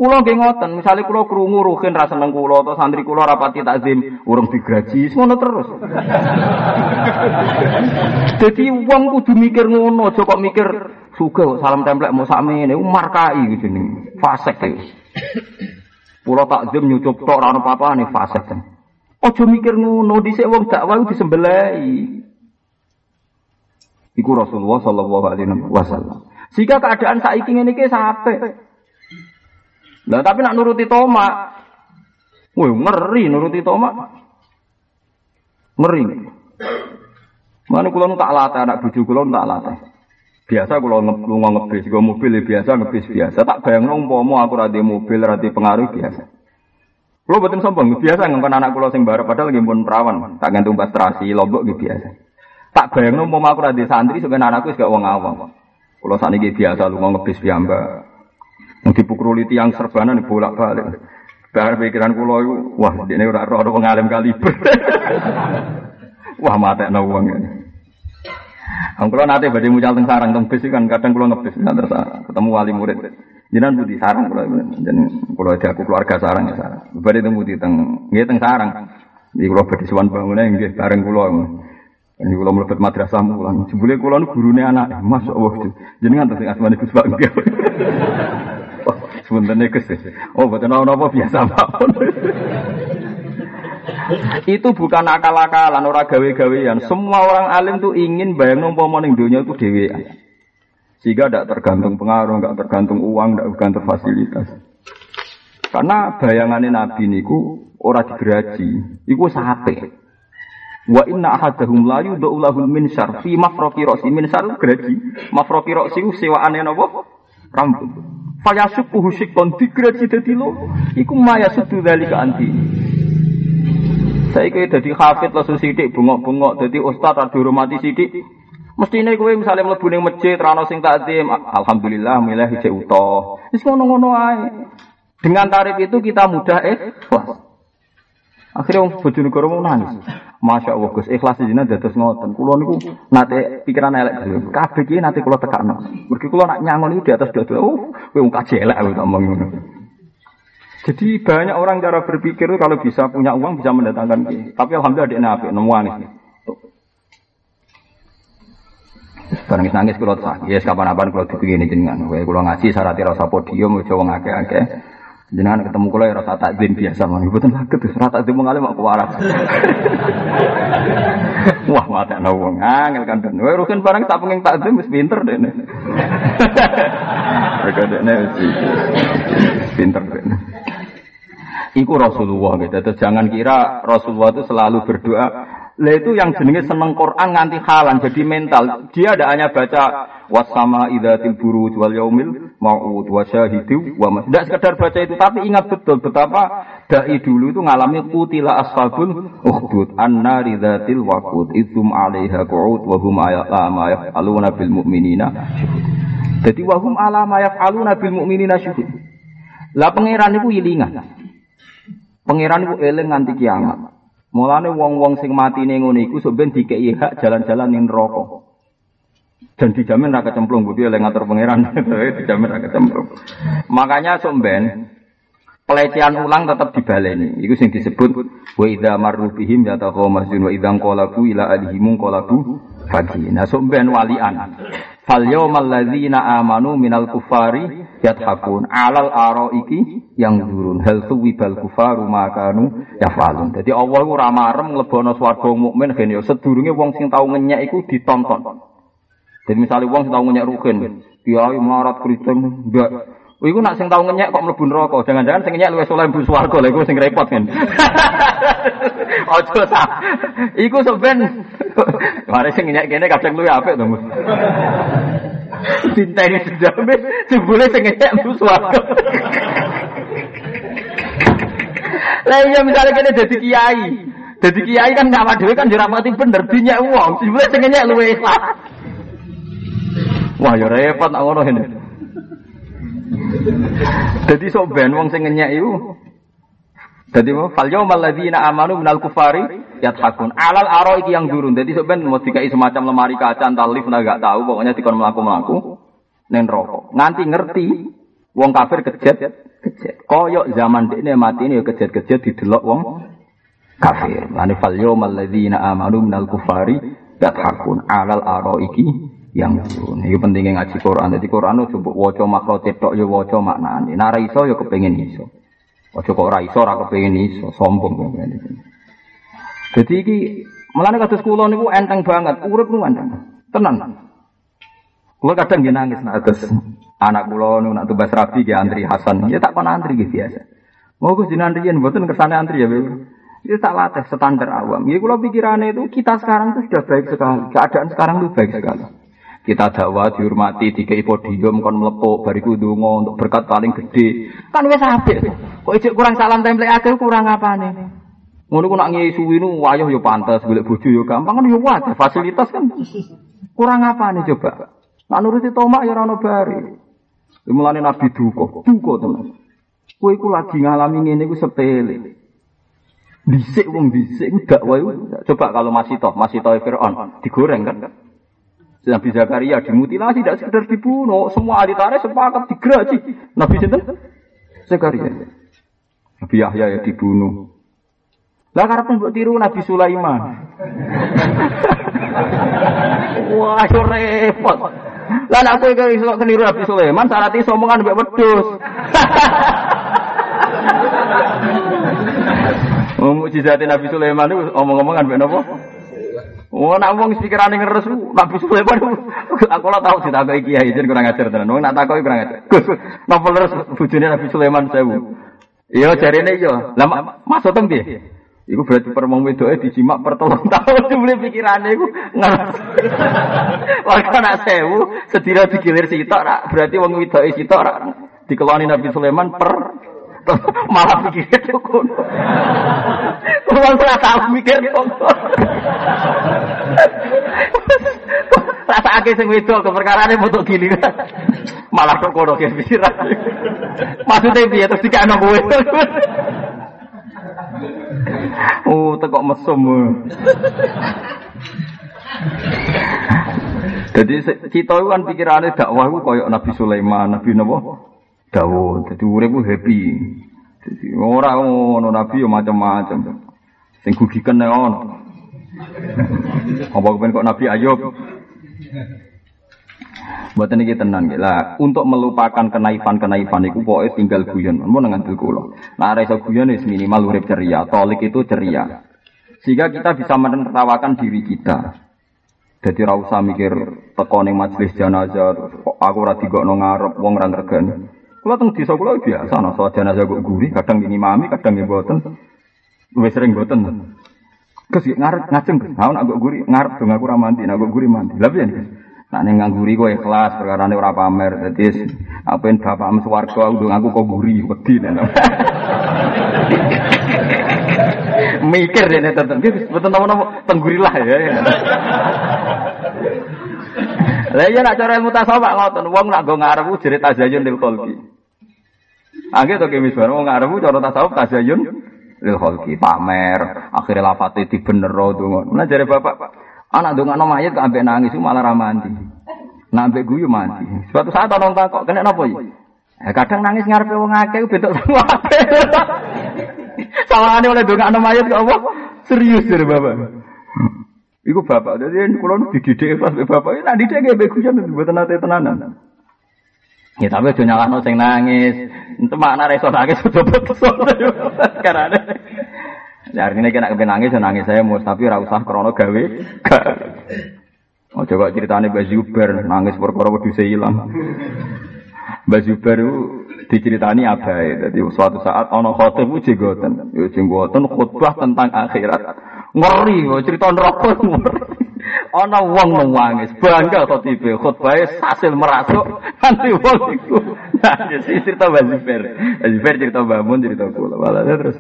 [SPEAKER 1] Kulo nggih ngoten, misale kulo krungu ruhin ra seneng kulo atau santri kulo rapati takzim urung digraji, ngono terus. Jadi wong kudu mikir ngono, aja kok mikir suga salam templek mau sakmene, markai gitu nih, fasek ya. Pulau takzim nyucup tok ora ono apa nih fasik. Ojo mikir ngono dhisik wong dakwah disembelai. Iku Rasulullah sallallahu alaihi wasallam. Jika keadaan saiki ngene iki sampe. Lah tapi nak nuruti Toma, Woi ngeri nuruti Toma. Ngeri. Mana kulo tak latih anak bojo kulo tak latih. Biasa kalau lunga ngebis, gue mobil ya biasa ngebis biasa. Tak bayang nong pomo aku rati mobil, rati pengaruh biasa. Lo betul sombong, biasa ngomong anak kulo sing barep padahal pun perawan, tak gantung pastrasi, lombok gitu biasa. Tak bayang nong pomo aku rati santri, sebenarnya anakku gak uang awam. Kulo saat ini biasa lunga ngebis piamba. Dipukuli tiang serbanan bolak balik. Bahar pikiran kulo itu, wah ini udah roh pengalim kaliber. wah mata uang ini. Kalau nanti badai mucal teng sarang teng bis kan kadang kalau ngebis nggak terus ketemu wali murid. Jinan budi sarang kalau jadi kalau ada aku keluarga sarang ya sarang. Badai teng budi teng nggak teng sarang. Di kalau badai suwan bangunnya nggak bareng kulo. Ini kalau melebat madrasah mulan. Sebelum kulo nu gurunya anak, masuk Allah. Jadi kan terus asmani dia. Sebenarnya kes. Oh betul apa biasa bangun. itu bukan akal-akalan orang gawe-gawean. Semua orang alim tuh ingin bayang umpama ning dunia itu dewi. Sehingga tidak tergantung pengaruh, tidak tergantung uang, tidak tergantung fasilitas. Karena bayangannya Nabi niku ora digeraji, iku sape. Wa inna ahadahum la yudau lahul minsar fi mafroqi roksi minsar geraji. Mafroqi roksi sewaane napa? Rambut. Fayasukuhu sikon digeraji dadi lo. Iku maya sudu dalika anti. Saya kira jadi hafid langsung sidik bungok-bungok jadi ustad ada hormati sidik. Mesti ini gue misalnya mlebu ning masjid rano sing takdim, alhamdulillah milih hijau utuh. Wis ngono-ngono. Dengan tarif itu kita mudah eh. Akhirnya wong bojo negara mau nangis. Masya Allah Gus, ikhlas jenengan dados ngoten. Kulo niku nate pikiran elek dhewe. Kabeh iki nate kula tekakno. Mergi kula nak nyangon itu di atas dadu. Oh, kowe wong kajelek aku ngomong ngono. Jadi banyak orang cara berpikir itu kalau bisa punya uang bisa mendatangkan ki. Tapi alhamdulillah dia nabi nemu nangis. Barang nangis kalau tak, ya kapan-kapan kalau dipingin jenengan. Kowe kula ngaji syarat rasa podium aja wong akeh-akeh. Jenengan ketemu kula ya rasa takzim biasa mah. Mboten saged terus rasa takzim mengalih mak kuwaras. Wah, mata wong angel kan den. Kowe rugen barang tak pengen takzim wis pinter dene. Mereka dene wis pinter dene. Iku Rasulullah gitu. jangan kira Rasulullah itu selalu berdoa lah itu yang jenenge seneng Quran nganti halan jadi mental. Dia ada hanya baca wasama idatil buruj wal yaumil mau'ud wa syahidu wa mas. Tidak sekedar baca itu tapi ingat betul betapa dai dulu itu ngalami kutila ashabul ukhdud an-nari dzatil waqud idzum 'alaiha qu'ud wa hum ma yaf'aluna bil mu'minina. Jadi wa hum ala ma yaf'aluna bil mu'minina syuhud. Lah pangeran itu ilingan. Pangeran itu eling nganti kiamat. Mulane wong-wong sing mati ning ngene iku sok ben dikeki hak jalan-jalan ning neraka. Dan dijamin ra kecemplung budi oleh ngatur pangeran. dijamin ra kecemplung. Makanya sok ben pelecehan ulang tetap dibaleni. Iku sing disebut wa idza marru bihim yataqamasun wa idza qalabu ila alihim qalabu fagi. Nah sok ben walian. Fal yawmal ladzina amanu minal kufari yathakun alal araiki yang durun hal tuwibal kufaru makanu yafalun. Jadi Allah iku ora marem nglebono swarga mukmin gen yo sedurunge wong sing tau ngenyek iku ditonton. Jadi misalnya wong sing tau ngenyek rugen, kiai marat kriting Oh, iku nak sing tau ngenyek kok mlebu neraka. Jangan-jangan sing ngenyek luwih saleh mlebu swarga. Lha iku sing repot kan. Ojo ta. Iku sampean mare sing ngenyek kene kadang luwih apik to, ini sejame jebule sing ngenyek mlebu swarga. Lah iya misalnya kene dadi kiai. Dadi kiai kan nyawa dhewe kan jurang mati bener dinyak wong. Jebule sing ngenyek luwih ikhlas. Wah, ya repot nak ngono ini. Jadi sok ben wong sing ngenyek iku. Dadi fal yaumal ladzina amanu minal kufari yathakun. Alal aro iki yang durun. Dadi sok ben mau dikai semacam lemari kaca entar lift nah gak tahu pokoknya dikon mlaku-mlaku ning rokok. Nganti ngerti wong kafir kejet kejet. Koyok zaman dekne mati ini ya kejet-kejet didelok wong kafir. Lani fal yaumal ladzina amanu minal kufari yathakun. Alal aro iki yang ini pentingnya ngaji Quran. Jadi Quran itu coba waca makro cetok ya waca maknane. Nah iso ya kepengen iso. Waca kok ora iso kepengen iso, sombong Jadi iki melane kados kula niku enteng banget, urip nu enteng. Tenan. Kula kadang nggih nangis nek atus anak kula nu nak tugas rabi ge antri Hasan. Ya tak kon antri ge biasa. Mau Gus jenengan riyen mboten kersane antri ya, Itu tak latih standar awam. Ya kula pikirannya itu kita sekarang itu sudah baik sekali. Keadaan sekarang itu baik sekali. Kita dakwah dihormati tiga podium kon melepuk bariku donga untuk berkat paling gede. Kan wis apik. Kok ijek kurang salam template akeh kurang apane? Ngono ku nak ngesu nu wayah yo pantes golek bojo yo gampang kan yo wae fasilitas kan. Kurang apa nih coba? Nak nuruti tomak ora ono bari. Mulane Nabi duka, duka teman. Kowe iku lagi ngalami ngene iku sepele. Bisik wong bisik gak wae. Coba kalau masih toh, masih toh Fir'aun digoreng kan. Nabi Zakaria dimutilasi tidak sekedar dibunuh, semua ahli tarikh sepakat digraji. Nabi sinten? Zakaria. Nabi Yahya ya dibunuh. Lah karena pun tiru Nabi Sulaiman. Wah, yo repot. Lah aku iki iso keniru Nabi Sulaiman syarat iso omongan mbek wedhus. Mujizat Nabi Sulaiman itu omong-omongan mbek napa? Oh, nak wong pikirane ngeres Nabi Sulaiman. Aku lah tahu ditakoki kiai jen kurang ajar tenan. Wong nak takoki kurang ajar. Gus, napa leres bojone Nabi Sulaiman sewu? Iya jarine iya. Lah maksud tem piye? Iku berarti permong wedoke dijimak per telung tahun dibeli pikirane iku ngeres. Wong nak sewu sedira digilir sitok berarti wong wedoke sitok rak dikeloni Nabi Sulaiman per malah pikir itu kuno. Kulo ora tau mikir kok. Rasa akeh sing wedok keperkarane foto gini. Malah kok kono ke pikiran. Maksudnya piye terus dikano kowe. Oh, tekok mesum. Jadi cita itu kan pikirannya dakwah itu kayak Nabi Sulaiman, Nabi Nabi Dawud. Jadi urip happy. Jadi orang ngono Nabi yo macam-macam. Sing gugikan nek ono. Apa kepen kok Nabi Ayub? Buat ini tenang lah. Untuk melupakan kenaifan-kenaifan itu pokoknya tinggal guyon. Mau ngantil kulo. Nah, rasa guyon itu minimal urip ceria. Tolik itu ceria. Sehingga kita bisa menertawakan diri kita. Jadi ra usah mikir teko ning majelis jenazah aku ora digokno ngarep wong ra regani. Kula teng desa kula biasa ana soal jenazah kok guri, kadang ngimami, kadang mboten. Luwih sering mboten. Kes ngarep ngajeng, ha nak guri ngarep dong aku ra mandi, nak guri mandi. Lah piye? Nak ning ngangguri kok ikhlas perkara ora pamer. Dadi apen bapakmu swarga aku aku kok guri wedi. Mikir dene tetep betul nama-nama tenggurilah ya. Lah iya nak cara ilmu tasawuf ngoten, wong nak go ngarep jere tazayun lil khalqi. Angge to kemis bar wong ngarep cara tasawuf tazayun lil khalqi, pamer, akhirnya lafate dibenero donga. Nah jare bapak, anak ndongakno mayit kok ambek nangis malah ra mandi. Ambek guyu mandi. Suatu saat ana takok, kena napa? Eh, kadang nangis ngarepe wong akeh bentuk sama. Sawangane oleh ndongakno mayit kok apa? Serius jare bapak. Iku bapak, jadi kalau dididik pas bapak, nah didik gak begus kan, buat nanti tenanan. Ya tapi aja nyalahno sing nangis. Itu makna reso nangis sudah betul. Karena Ya artinya kena kepen nangis, nangis saya mau tapi ora usah krana gawe. Oh coba ceritanya Mbak Zuber nangis perkara wedhuse ilang. Mbak Zuber itu diceritani abai. Jadi suatu saat ono khotib itu jenggoten. Ya jenggoten khutbah tentang akhirat. Ngeri cerita neraka ngeri. Ana wong nangis, bangga kok tipe khutbahe hasil merasuk nanti wong iku. Nah, jadi cerita Wazifer. Wazifer cerita bangun cerita kula. Malah terus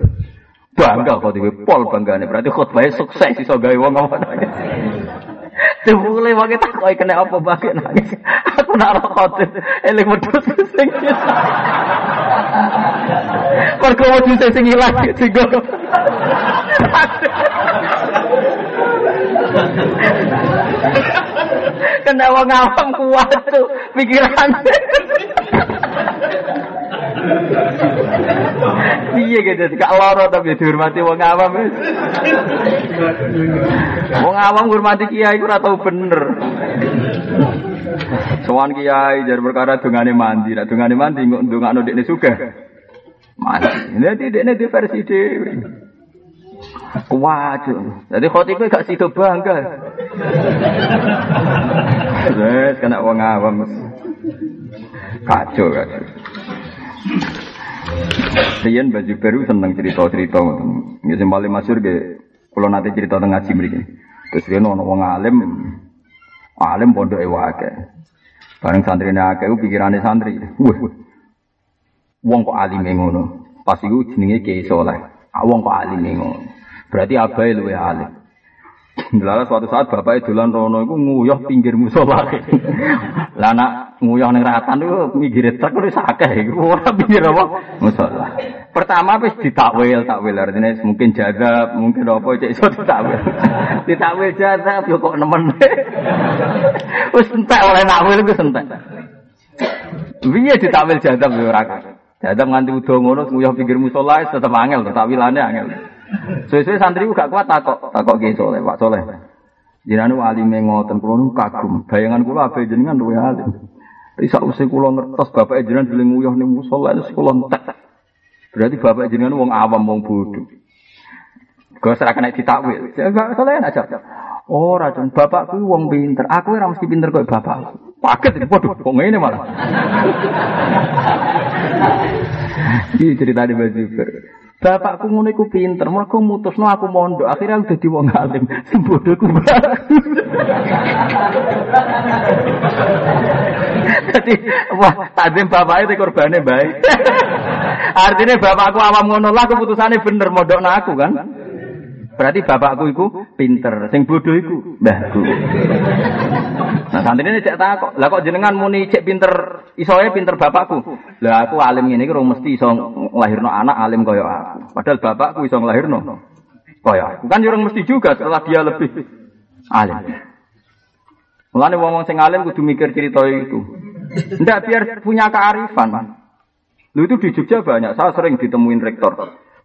[SPEAKER 1] bangga kok tipe pol banggane. Berarti khutbahe sukses iso gawe wong apa Dibule wae tak kok kena apa bae nangis. Aku nak rokok eling wedhus sing. Mergo wedhus sing ilang sing Kena wong awam kuat tuh pikiran. Iya gitu, gak loro tapi dihormati wong awam. Wong awam ngurmati kiai ora tau bener. Sowan kiai jar perkara dongane mandi, nek dongane mandi ndongakno dekne sugih. Mandi. Nanti dekne di versi dhewe. Waduh. Jadi khotibnya gak sido bangga. Wes kena wong awam. Kacau kacau. Rian baju baru seneng cerita-cerita ngoten. Ya sing paling masyhur kula nate cerita teng ngaji mriki. Terus riyen ana wong alim alim pondoke wae. Bareng santrine akeh pikirane santri. Wah. Wong kok alime ngono. Pas iku jenenge Kiai Saleh. Ah wong kok alime ngono. Berarti abai luwe alim. Lalu suatu saat bapak dolan rono iku nguyah pinggir musola. Lah anak nguyah ning ratan iku minggir truk wis akeh ora pinggir apa musola. Pertama wis ditakwil, takwil artinya mungkin jaga, mungkin apa cek iso ditakwil. ditakwil jaga yo kok nemen. Wis entek oleh nakwil iku entek. Piye ditakwil jaga yo ora nganti udah ngono nguyah pinggir musola tetep angel, takwilane angel. Sesuai santri gak kuat takok, takok ki soleh, Pak Soleh. Jenengan wali ngoten kula nu kagum. Bayangan kula ape jenengan luwe alim. Tapi sausé kula ngertos bapak jenengan dhewe nguyah ning musala itu kula entek. Berarti bapak jenengan wong awam wong bodoh. Gue serah kena ditakwil. Gak soleh aja. Oh, racun bapak ku wong pinter. Aku ora mesti pinter kok bapak. Paket waduh kok ngene malah. Iki cerita di baju Bapakku ngono iku pinter, mergo mutusno aku mondok, akhirnya aku dadi wong alim. Sing bodohku Jadi, wah, tadzim bapaknya itu baik. Artinya bapakku awam ngono lah keputusannya bener mondok aku kan. Berarti bapakku iku pinter, sing bodoh iku mbahku. Nah santri ini cek takok, lah kok jenengan muni cek pinter, isoe pinter bapakku. Lah aku alim ini kira mesti iso nglahirno anak alim kaya aku. Padahal bapakku iso nglahirno Oh ya, bukan orang mesti juga setelah dia lebih alim. Mulane wong-wong sing alim kudu mikir cerita itu. Ndak biar punya kearifan. Lu itu di Jogja banyak, saya sering ditemuin rektor.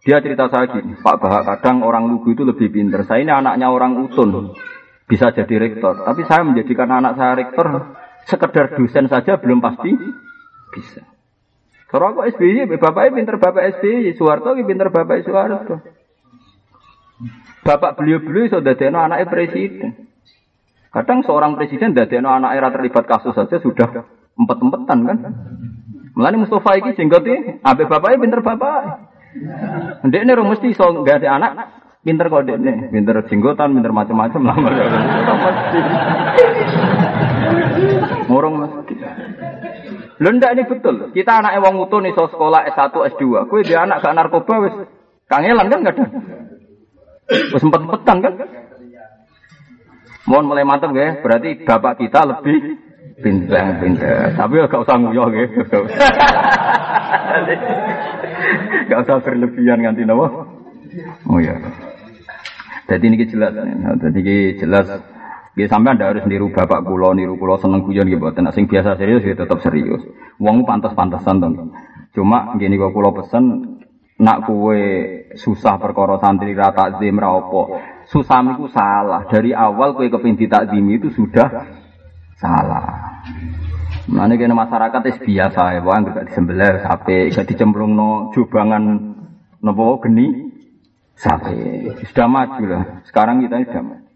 [SPEAKER 1] Dia cerita saya gini, Pak Bahak kadang orang lugu itu lebih pinter. Saya ini anaknya orang utun, bisa jadi rektor. Tapi saya menjadikan anak saya rektor, sekedar dosen saja belum pasti bisa. Kalau aku SBY, bapaknya pinter bapak SBY, Soeharto pinter bapak Soeharto. Bapak beliau-beliau sudah deno anaknya presiden. Kadang seorang presiden deno anak era terlibat kasus saja sudah empat-empatan kan. Mulane Mustafa iki jenggote ambek bapaknya pinter bapak. Ndek ini mesti so nggak ada anak, pinter kok nih, pinter jenggotan, pinter macam-macam lah. Mesti. Murung mesti. Lho ndak ini betul. Kita anak wong utuh nih so sekolah S1, S2. Kowe dia anak gak narkoba wis kangelan kan gak ada. Wis empet-empetan kan? Mohon mulai mantap ya, berarti bapak kita lebih pintar pintar. Tapi gak usah nguyah ya. Gak usah berlebihan nganti nawa. Oh ya. Jadi ini jelas. Jadi ini jelas Ya sampai anda harus niru bapak kulo, niru kulo seneng guyon gitu. Buat sing biasa serius ya tetap serius. Uang pantas-pantasan dong. Cuma gini kok kulo pesen nak kue susah perkara santri rata zim raopo. Susah itu salah. Dari awal kue kepinti takzim itu sudah salah. Mana kena masyarakat itu biasa ya, bang gak disembelih sampai gak dicemplung no jubangan nopo geni sampai sudah maju lah. Sekarang kita sudah maju.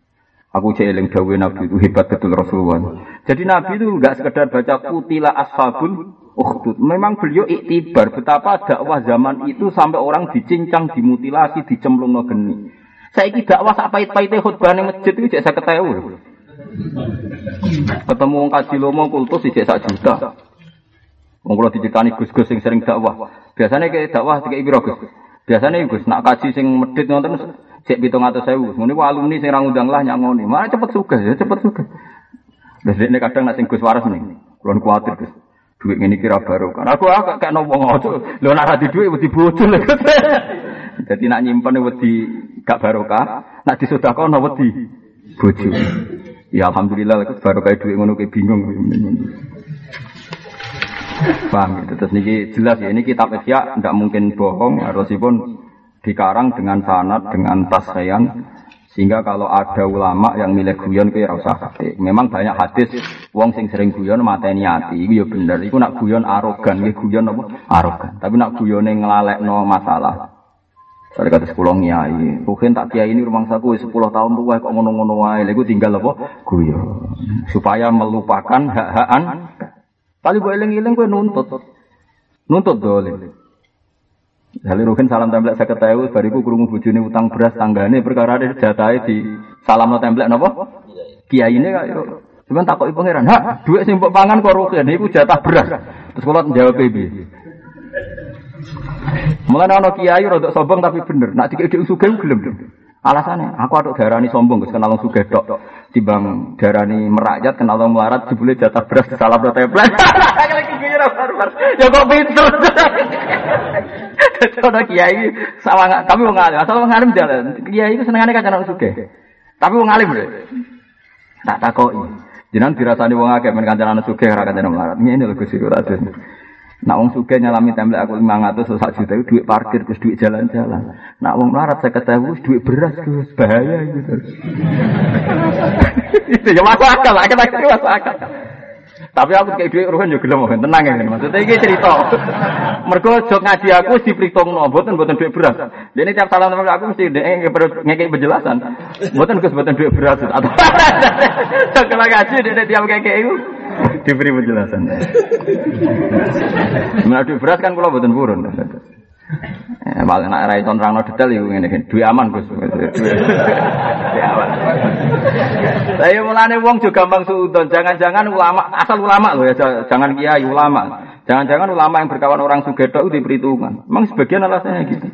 [SPEAKER 1] Aku jeeling dawe Nabi itu hebat betul Rasulullah. Jadi Nabi itu enggak sekedar baca kutila ashabul ukhdud. Memang beliau iktibar betapa dakwah zaman itu sampai orang dicincang, dimutilasi, dicemplung no geni. Saya dakwah sak pahit-pahitnya khutbah masjid itu saya ketahui. Ketemu wong kaji lomo kultus sih sak juta. Wong kula diceritani Gus-gus sing sering dakwah. Biasanya kayak dakwah tiga ibro Gus. Biasanya Gus nak kaji sing medit nonton Cek pitung atau sewu. Ini alumni sing orang undang lah nyangoni. Mana cepet suka ya cepet suka. Terus ini kadang nak gus waras nih. Kulon kuatir gus. Duit ini kira baru kan. Aku agak kayak nopo ngono. Lo nak hati duit wedi bocor Jadi nak nyimpen wedi gak barokah. Nak disodakon wedi bocor. Ya alhamdulillah baru kayak duit ngono kayak bingung. Paham gitu. Terus niki jelas ya ini kitab Ihya tidak mungkin bohong harusipun dikarang dengan sanat dengan tasyayan sehingga kalau ada ulama yang milih guyon ke rasa hati. Memang banyak hadis wong sing sering guyon mateni ati. Iku ya bener. Iku nak guyon arogan, nggih guyon apa? Arogan. Tapi nak guyone nglalekno masalah. Saya kata sekolah nyai, mungkin tak kiai ini rumah saku sepuluh tahun tua kok ngono-ngono wae, lagu tinggal apa? Guyon supaya melupakan hak-hakan. Kali gue eling-eling gue nuntut, nuntut dole. Lalu Rukin salam template saya ketahui, bariku kurungu bujuni utang beras tanggane perkara ada jatai di salam no template nopo. Kiai ini kak, cuman takut ibu pangeran, ha, duit simpuk pangan kok Rukin, ini jatah beras. Terus kalau menjawab baby. Mulai ono kiai rodok sombong tapi bener, nak ide usuge gelem. Alasannya, aku aduk darani sombong, gus kenal suge dok. Tibang darani merakyat, kenal melarat, jebule jatah beras salam no template. Ya kok pinter. Ono kiai sawang kami wong alim, asal wong alim jalan. Kiai itu senengane kancan suge. Tapi wong alim lho. Tak takoki. Jenengan dirasani wong akeh men kancan anak suge ora kancan melarat. Ngene lho Gusti Raden. Nak wong suge nyalami templek aku 500 atau 1 juta itu duit parkir terus duit jalan-jalan. Nak wong melarat saya ketahui duit beras Gus, bahaya gitu. Itu ya masuk akal, akal akal masuk akal. Tapi aku kayak duit ruhen juga gelem tenang ya maksudnya ini cerita. Mergo jok ngaji aku diperhitungno mboten mboten duit beras. Dene tiap salam sama aku mesti dhek ngekek penjelasan. Mboten Gus mboten duit beras atau kalau ngaji dene tiap kayak itu diberi penjelasan. Nah, duit beras kan kula mboten purun. Eh, malah nak rai ton rano detail itu ngene iki. Duwe aman Gus. Duwe aman. Saya mulane wong juga gampang suudon. Jangan-jangan ulama asal ulama loh ya, jangan kiai ulama. Jangan-jangan ulama yang berkawan orang sugeto itu diperhitungkan. Memang sebagian alasannya gitu.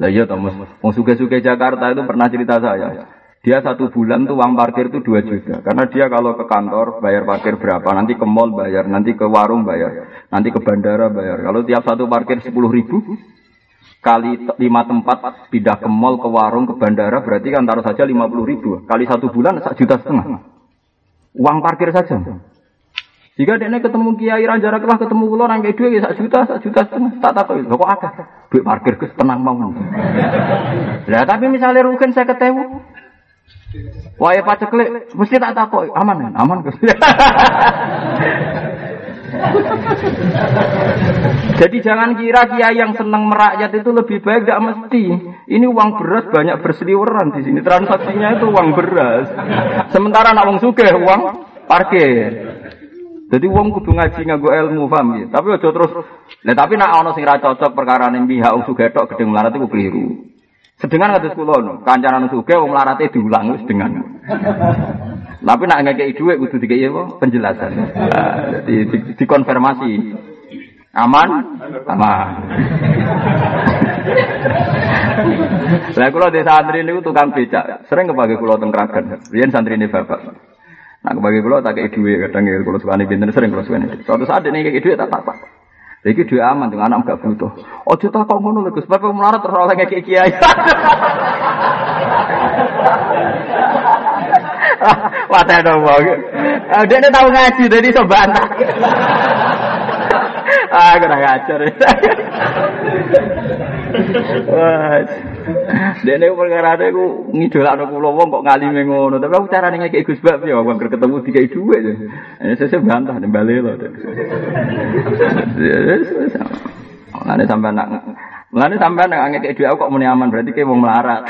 [SPEAKER 1] Lah iya Thomas, wong suge-suge Jakarta itu pernah cerita saya. Dia satu bulan tuh uang parkir tuh dua juta. Karena dia kalau ke kantor bayar parkir berapa, nanti ke mall bayar, nanti ke warung bayar, nanti ke bandara bayar. Kalau tiap satu parkir 10 ribu, kali lima tempat pindah ke mall, ke warung, ke bandara, berarti kan taruh saja 50 ribu. Kali satu bulan, sak juta setengah. Uang parkir saja. Jika dia ketemu kiai ranjara kelah ketemu kula orang kayak ya sak juta, sak juta setengah, tak tak itu kok agak Duit parkir ke tenang mawon. Lah tapi misalnya rugen 50000, Wah, ya pacar klik, mesti tak takoi aman kan, aman Jadi jangan kira kia yang senang merakyat itu lebih baik gak mesti. Ini uang beras banyak berseliweran di sini. Transaksinya itu uang beras. Sementara nak uang suge uang parkir. Jadi uang kudu ngaji gue ilmu paham ya. Tapi ojo terus. Nah, tapi nak ono sing ra cocok perkara ning pihak uang suge tok gedhe melarat itu keliru. Sedengan kados kula no, kancanan sugih wong melarate diulang wis dengan. Tapi nak ngekeki dhuwit kudu dikeki apa? Penjelasan. Jadi di, dikonfirmasi. Aman? Aman. Lah kula di santri niku tukang becak, sering kepake kula teng Kragan. Riyen santrine bapak. Nah kepake kula tak kei dhuwit kadang kula sukane pinten sering kula sukane. Suatu saat ini kei dhuwit tak tak. Iki dhuwit aman tuh anak gak butuh. Ojo tak kok ngono lho Gus, bapak melarat terus ngekeki kiai. Wah, dong, uh, dia tahu ngaji, jadi iso bantah. ah, kurang ajar. Wah. Dene perkara ade ku ngidolakno kula wong kok ngalime ngono. Tapi aku carane ngekeki Gus Bab ya wong ketemu dikai dhuwit. Ini sesuk bantah nembale lho. Mulane sampean nak Mulane sampean nak dhuwit aku kok muni aman berarti kayak wong melarat.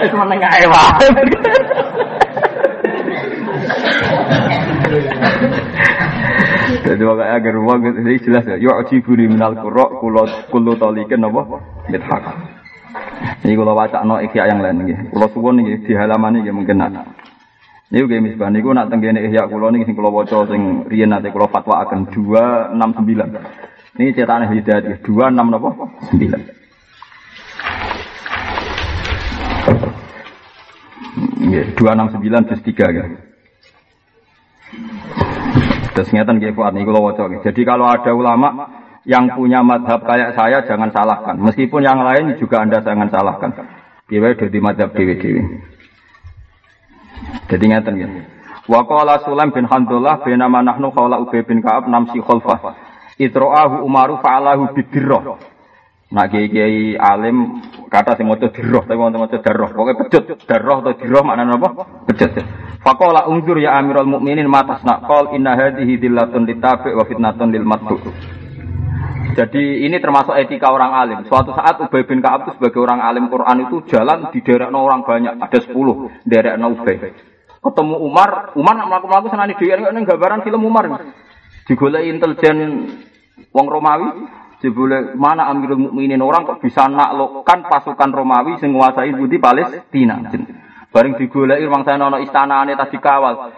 [SPEAKER 1] Wis meneng ae. Jadi makanya agar uang ini jelas ya. Yuk ciburi minal kurok kulo kulo tolikin apa? Mithak. Ini kalau baca no ikhya yang lain nih. Kulo suwon nih di halaman ini mungkin nak. Ini juga misbah niku nak tenggene ikhya kulo nih sing kulo baca sing riyen nanti kulo fatwa akan dua enam sembilan. Ini cetakan hidayat dua enam apa? Sembilan. Dua enam sembilan kan. Terus ngeten nggih Fuad niku. Jadi kalau ada ulama yang punya madhab kayak saya jangan salahkan. Meskipun yang lain juga Anda jangan salahkan. Piye dadi madhab dhewe-dhewe. Jadi ngeten nggih. Wa qala Sulaim bin Handullah bin nahnu qala Ubay bin Ka'ab namsi khalfah. Itra'ahu Umaru fa'alahu bidirrah. Nak kiai alim kata sing maca dirah tapi wonten maca darah. Pokoke pecut, darah atau dirah maknane apa? Pecut. Faqala unzur ya Amirul Mukminin matas naqal inna hadhihi dillatun litabi wa fitnatun lil matbu. Jadi ini termasuk etika orang alim. Suatu saat Ubay bin Ka'ab itu sebagai orang alim Quran itu jalan di daerah orang banyak, ada 10 daerah Ubay. Ketemu Umar, Umar nak melaku-melaku senani dhewe ning gambaran film Umar. Digoleki intelijen wong Romawi, Jebule mana Amirul Mukminin orang kok bisa naklukkan pasukan Romawi sing nguasai budi Palestina. Bareng digoleki wong saya ana istanane tadi kawal.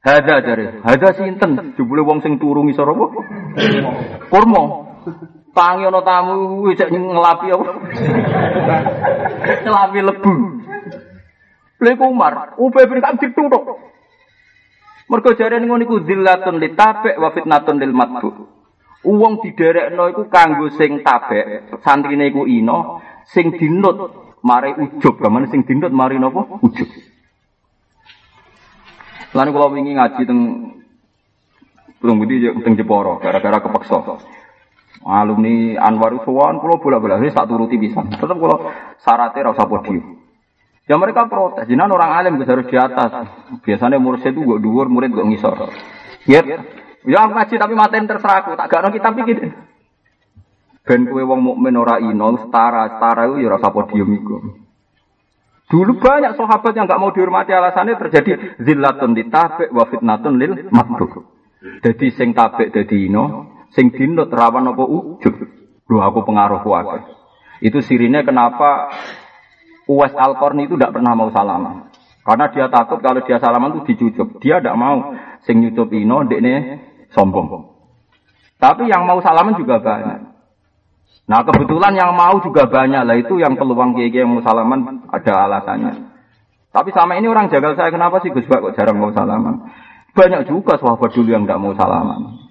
[SPEAKER 1] Hada jare, hada sinten? Jebule wong sing turu ngisor apa? Kurma. Tangi ana tamu cek ngelapi apa? Ngelapi lebu. Lha Umar, Ubay bin Ka'ab ditutuk. Mergo jare ngono iku zillatun litabek wa fitnatun lil matbu. Uang diderekno iku kanggo sing tabek, santrine iku ino, sing dinut mari ujub, gamane sing dinut mari napa? Ujub. Lan kula wingi ngaji teng Belum budi teng Jeporo gara-gara kepeksa. Alumni Anwar Sowan kula bola-bola wis tak turuti pisan. Tetep kula syaratnya ra usah podium. Ya mereka protes, jinan orang alim harus di atas. Biasanya murid itu gue dhuwur, murid gue ngisor. Ya, Ya ngaji tapi maten terserah aku, tak gak kitab iki. Ben kowe wong mukmin ora ino, setara, setara itu ya rasa podium iku. Dulu banyak sahabat yang nggak mau dihormati alasannya terjadi zillatun ditabek wa fitnatun lil makhluk. Jadi sing tabek dadi ino, sing dinut rawan apa ujub. Lho aku pengaruh kuat. Itu sirinya kenapa Uwais Al-Qarni itu tidak pernah mau salaman. Karena dia takut kalau dia salaman itu dicucup. Dia tidak mau sing nyucup ino, dekne sombong. Tapi yang mau salaman juga banyak. Nah kebetulan yang mau juga banyak lah itu yang peluang kiai yang salaman ada alasannya. Tapi sama ini orang jagal saya kenapa sih Gus kok jarang mau salaman? Banyak juga sahabat dulu yang tidak mau salaman.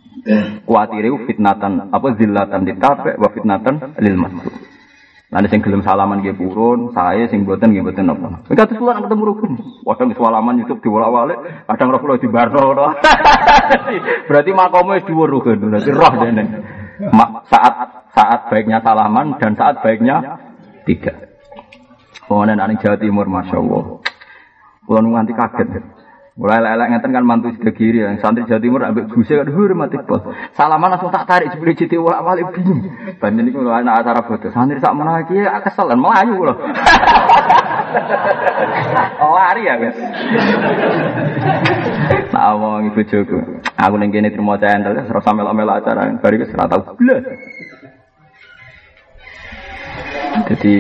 [SPEAKER 1] Kuatire fitnatan apa zillatan ditabe wa fitnatan lil masuk. Nanti sing gelem salaman nggih purun, saya sing boten nggih boten napa. Kita terus lan ketemu rukun. Kadang salaman YouTube diwolak-walik, kadang roh kula di barno. Berarti makomu wis dhuwur rukun, berarti roh dene. Saat saat baiknya salaman dan saat baiknya tidak. Pokoknya nanti Jawa Timur, Masya Allah. Kalau nganti kaget. Mulai lelek ngeten kan mantu sudah kiri yang santri Jawa Timur ambek guse kan dhuwur mati bos. Salaman langsung tak tarik jebule jiti wala wali bingung. Banten niku lho anak acara foto. Santri sak menawa iki keselan melayu lho. oh, lari ya guys. Nah, ngomong ibu jogo. Aku ning kene trimo centel terus sampe melo acara. Bari wis ora tau blas. Jadi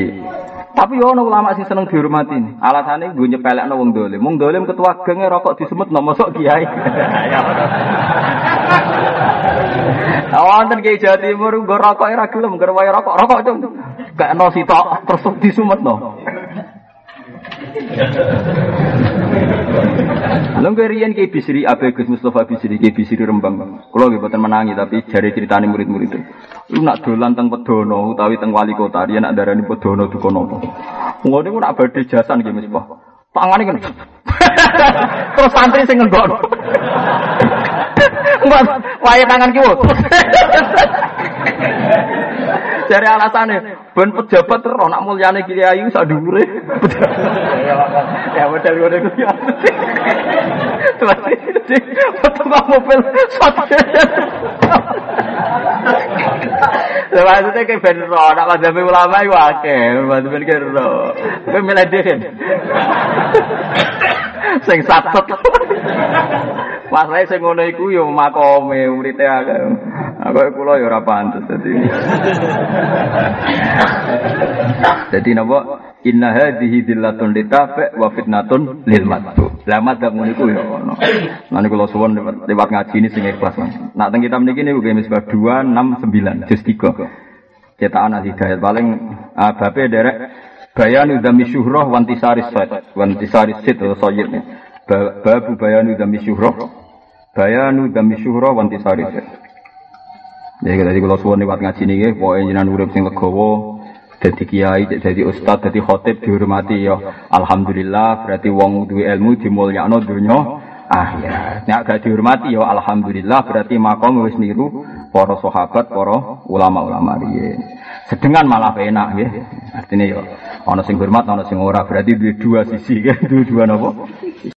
[SPEAKER 1] tapi yo ono ulama sing seneng dihormati. Alasane gue nyepelekno wong dolim. Wong dolim ketua genge rokok disemet no mosok kiai. Wonten kiai Jawa Timur nggo rokok ora gelem, nggo rokok, rokok cung. Gak ono sitok terus disumetno. Lalu kerian kayak bisri Abe Gus Mustafa bisri kayak bisri Rembang. Kalau nggih boten menangi tapi jari ceritane murid-murid. Lu nak dolan teng Pedono utawi teng wali kota dia nak darani Pedono duka napa. Ngono niku nak badhe jasan nggih Mas Tangane kan. Terus santri sing ngenggok. Mbak, wae tangan kiwo. Dari alasannya, ben pejabat terus nak mulyane kiai sak dhuwure. Ya model ngono iku ya. Foto mobil satu. Maksudnya kayak ben ro, nak madzhab ulama iku akeh, madzhab ben kayak ro. Kowe milih dhewe. Sing satut. Masalah sing ngono iku ya makome urite akeh. Aku kula ya ora pantes dadi. Dadi napa? Inna hadhihi dillatun litafa wa fitnatun lil matbu. Lah madzhab ngono iku ya ono. Lan kula suwun lewat ngaji ini sing ikhlas. Nak teng kitab niki niku misbah 269 juz 3. Cetakan al hidayat paling uh, bape derek bayanu dami syuhrah wantisari sad wantisari sit atau nih. Babu bayanu dami syuhrah bayanu dami syuhrah wantisari sad. Jadi tadi kalau suwon lewat ngaji nih, pokoknya jinan urip sing legowo, jadi kiai, jadi ustad, jadi khotib dihormati ya. Alhamdulillah, berarti wong duwe ilmu dimulyakno dunya akhir. Nek gak dihormati ya alhamdulillah, berarti makom wis niru para sahabat, para ulama-ulama riyen. Sedengan malah enak ya. Artinya ya ana sing hormat, ana sing ora, berarti dua sisi kan, dua napa?